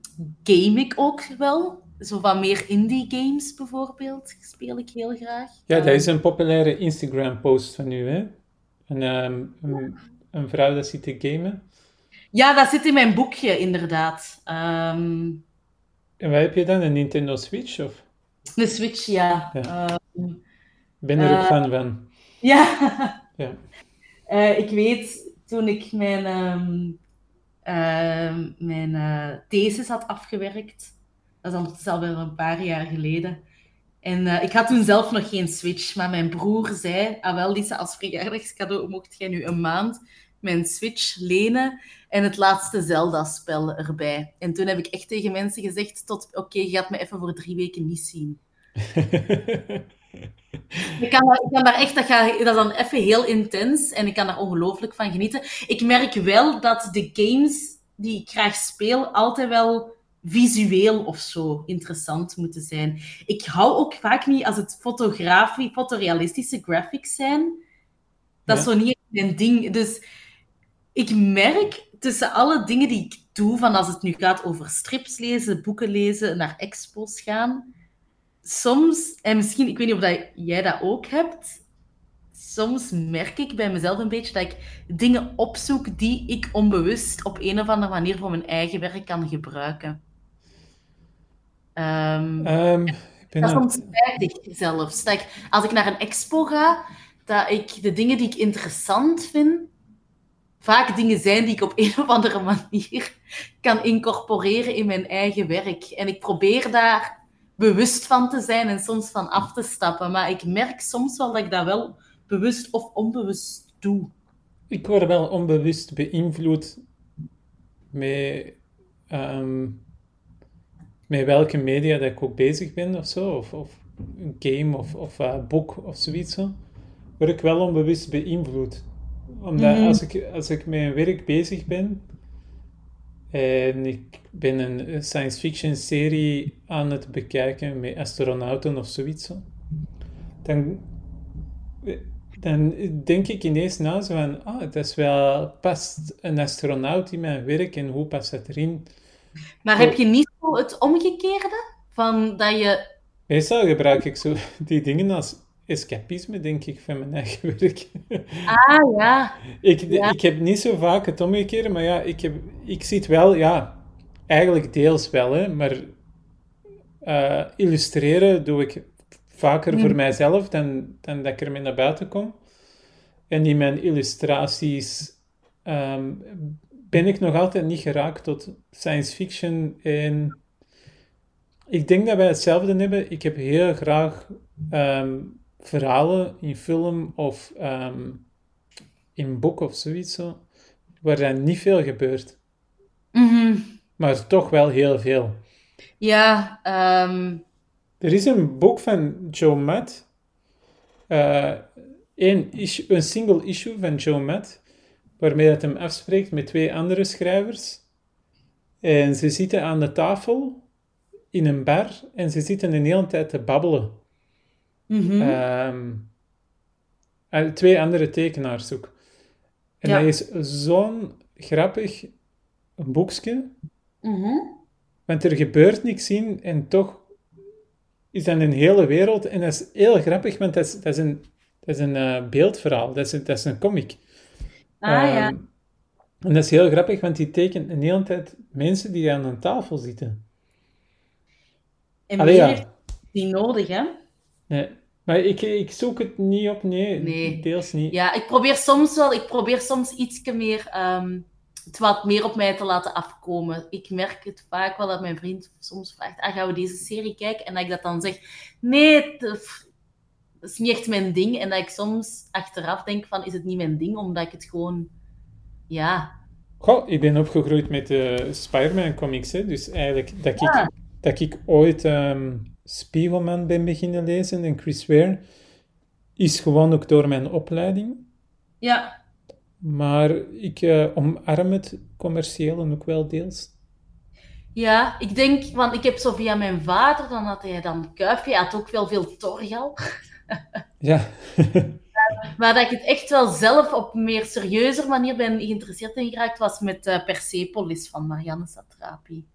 game ik ook wel zo van meer indie games bijvoorbeeld speel ik heel graag.
Ja, dat is een populaire Instagram-post van u, hè? Een, um, een, een, vrouw dat zit te gamen.
Ja, dat zit in mijn boekje, inderdaad. Um...
En wat heb je dan? Een Nintendo Switch? Of?
Een Switch, ja. ja.
Um, ben er ook uh, fan van.
Ja. ja. Uh, ik weet, toen ik mijn, uh, mijn uh, thesis had afgewerkt, dat is ondertussen alweer een paar jaar geleden. En uh, ik had toen zelf nog geen Switch, maar mijn broer zei, ah wel Lisa, als verjaardagscadeau mocht jij nu een maand mijn Switch lenen en het laatste Zelda-spel erbij. En toen heb ik echt tegen mensen gezegd, tot oké, je gaat me even voor drie weken niet zien. ik, kan daar, ik kan daar echt, dat, gaat, dat is dan even heel intens en ik kan daar ongelooflijk van genieten. Ik merk wel dat de games die ik graag speel altijd wel visueel of zo interessant moeten zijn. Ik hou ook vaak niet als het fotografie, fotorealistische graphics zijn. Dat is zo niet mijn ding. Dus ik merk tussen alle dingen die ik doe, van als het nu gaat over strips lezen, boeken lezen, naar expos gaan, soms, en misschien, ik weet niet of dat jij dat ook hebt, soms merk ik bij mezelf een beetje dat ik dingen opzoek die ik onbewust op een of andere manier voor mijn eigen werk kan gebruiken. Um, um, dat is soms spijtig zelfs. Dat ik, als ik naar een expo ga, dat ik de dingen die ik interessant vind, vaak dingen zijn die ik op een of andere manier kan incorporeren in mijn eigen werk. En ik probeer daar bewust van te zijn en soms van af te stappen. Maar ik merk soms wel dat ik dat wel bewust of onbewust doe.
Ik word wel onbewust beïnvloed met um, met welke media dat ik ook bezig ben of zo, of, of een game of, of een boek of zoiets, zo, word ik wel onbewust beïnvloed. Omdat
Mhm.
als, ik, als ik met een werk bezig ben en ik ben een science fiction serie aan het bekijken met astronauten of zoiets, zo, dan, dan denk ik ineens na zo van, ah, het is wel, past een astronaut in mijn werk en hoe past dat erin?
Maar heb je niet het omgekeerde? Van dat je...
Meestal gebruik ik zo die dingen als escapisme, denk ik, van mijn eigen werk.
Ah, ja.
Ik,
Ja.
ik heb niet zo vaak het omgekeerde, maar ja, ik, heb, ik zit wel, ja, eigenlijk deels wel, hè, maar eh, illustreren doe ik vaker voor
Mhm.
mijzelf dan, dan dat ik ermee naar buiten kom. En in mijn illustraties ehm, ben ik nog altijd niet geraakt tot science fiction en ik denk dat wij hetzelfde hebben. Ik heb heel graag ehm, verhalen in film of ehm, in boek of zoiets, zo, waar dan niet veel gebeurt,
Mhm.
maar toch wel heel veel.
Ja, ehm,
Er is een boek van Joe Matt, eh, issue, een single issue van Joe Matt, waarmee dat hem afspreekt met twee andere schrijvers. En ze zitten aan de tafel in een bar en ze zitten de hele tijd te babbelen.
Mhm.
Ehm, en twee andere tekenaars ook. En
Ja.
dat is zo'n grappig boekje,
Mhm.
want er gebeurt niks in en toch is dat een hele wereld. En dat is heel grappig, want dat is, dat is een, dat is een eh, beeldverhaal, dat is, een- dat is een comic.
Ah, ja.
Ehm, en dat is heel grappig, want die tekent een hele tijd mensen die aan een tafel zitten.
En
Allee, ja.
heeft niet nodig, hè?
Nee. Maar ik, ik zoek het niet op, nee,
Nee.
deels niet.
Ja, ik probeer soms wel, ik probeer soms ietsje meer, ehm, het wat meer op mij te laten afkomen. Ik merk het vaak wel dat mijn vriend soms vraagt, ah, gaan we deze serie kijken? En dat ik dat dan zeg, nee, het- dat is niet echt mijn ding. En dat ik soms achteraf denk van, is het niet mijn ding? Omdat ik het gewoon, ja...
Goh, ik ben opgegroeid met de Spider-Man comics, hè. Dus eigenlijk dat ik, dat ik ooit ehm Spiegelman ben beginnen lezen en Chris Ware, is gewoon ook door mijn opleiding.
Ja,
Maar ik eh, omarm het commerciële ook wel deels.
ja, ik denk, want ik heb zo via mijn vader, dan had hij dan Kuifje, hij had ook wel veel Torgal.
Ja,
Maar dat ik het echt wel zelf op een meer serieuzer manier ben geïnteresseerd in geraakt, was met eh, Persepolis van Marianne Satrapi.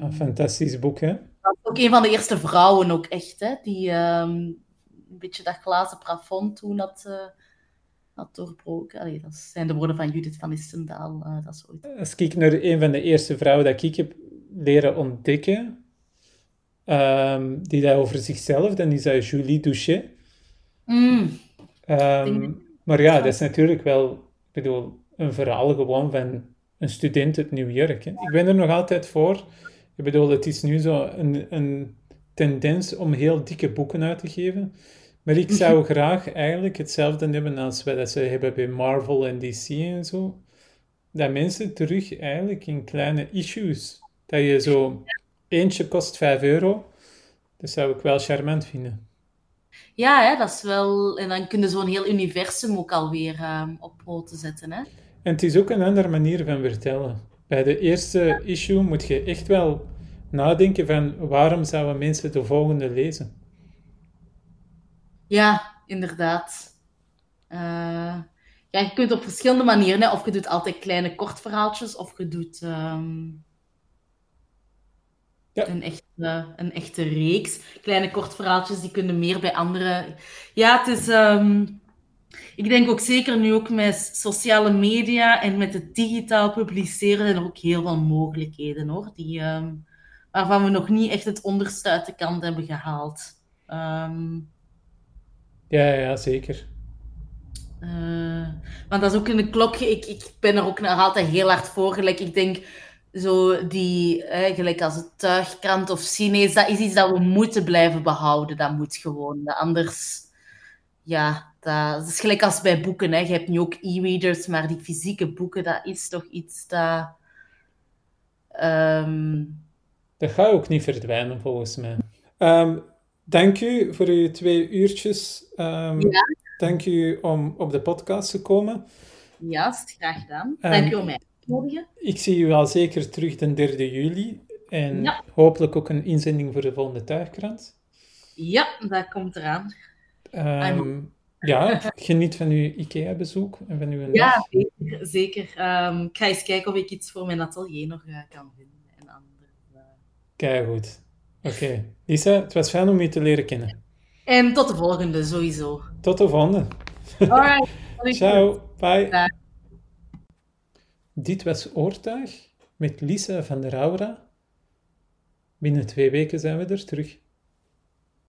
Een fantastisch boek, hè.
Ook een van de eerste vrouwen ook echt, hè, die ehm, een beetje dat glazen plafond toen had, eh, had doorbroken. Allee, dat zijn de woorden van Judith van Istendaal. eh, dat is ooit.
Als ik naar een van de eerste vrouwen dat ik heb leren ontdekken, ehm, die dat over zichzelf, dan is dat Julie Doucet.
Mm,
Ehm, maar ja, dat is natuurlijk wel, ik bedoel, een verhaal gewoon van een student uit New York. Hè. Ik ben er nog altijd voor. Ik bedoel, het is nu zo een, een tendens om heel dikke boeken uit te geven. Maar ik zou graag eigenlijk hetzelfde hebben als wat ze hebben bij Marvel en DC en zo. Dat mensen terug eigenlijk in kleine issues, dat je zo, eentje kost 5 euro, dat zou ik wel charmant vinden.
Ja, hè, dat is wel... En dan kun je zo'n heel universum ook alweer ehm op poten zetten, hè.
En het is ook een andere manier van vertellen. Bij de eerste issue moet je echt wel nadenken van waarom zouden mensen de volgende lezen.
Ja, inderdaad. Eh, ja, je kunt op verschillende manieren, hè. Of je doet altijd kleine kortverhaaltjes, of je doet ehm,
Ja.
een, echte, een echte reeks. Kleine kortverhaaltjes, die kunnen meer bij anderen. Ja, het is... ehm, ik denk ook zeker nu ook met sociale media en met het digitaal publiceren zijn er ook heel veel mogelijkheden, hoor. Die, ehm, waarvan we nog niet echt het onderste uit de kant hebben gehaald. Ehm,
Ja, ja, zeker.
Eh, want dat is ook een klokje. Ik, ik ben er ook nog altijd heel hard voor. Gelijk, ik denk zo die, eh, gelijk als het tuigkrant of Chinees, dat is iets dat we moeten blijven behouden. Dat moet gewoon. Anders, ja, dat, dat is gelijk als bij boeken. Hè. Je hebt nu ook e-readers, maar die fysieke boeken, dat is toch iets dat. ehm,
Dat gaat ook niet verdwijnen, volgens mij. Ehm, dank u voor uw twee uurtjes. Um, ja. Dank u om op de podcast te komen.
Ja, graag gedaan. Dank u om mij te nodigen.
Ik zie u al zeker terug de 3 juli. En hopelijk ook een inzending voor de volgende tuigkrant.
Ja, dat komt eraan.
Um, ja, geniet van uw IKEA-bezoek en van uw
Ja, zeker. zeker. Um, ik ga eens kijken of ik iets voor mijn atelier nog uh, kan vinden.
Kijk goed. Oké. Lisa, het was fijn om je te leren kennen.
En tot de volgende, sowieso.
Tot de volgende.
Alright.
Ciao. Bye. Dit was Oortuig met Lisa van der Aura. Binnen twee weken zijn we er terug.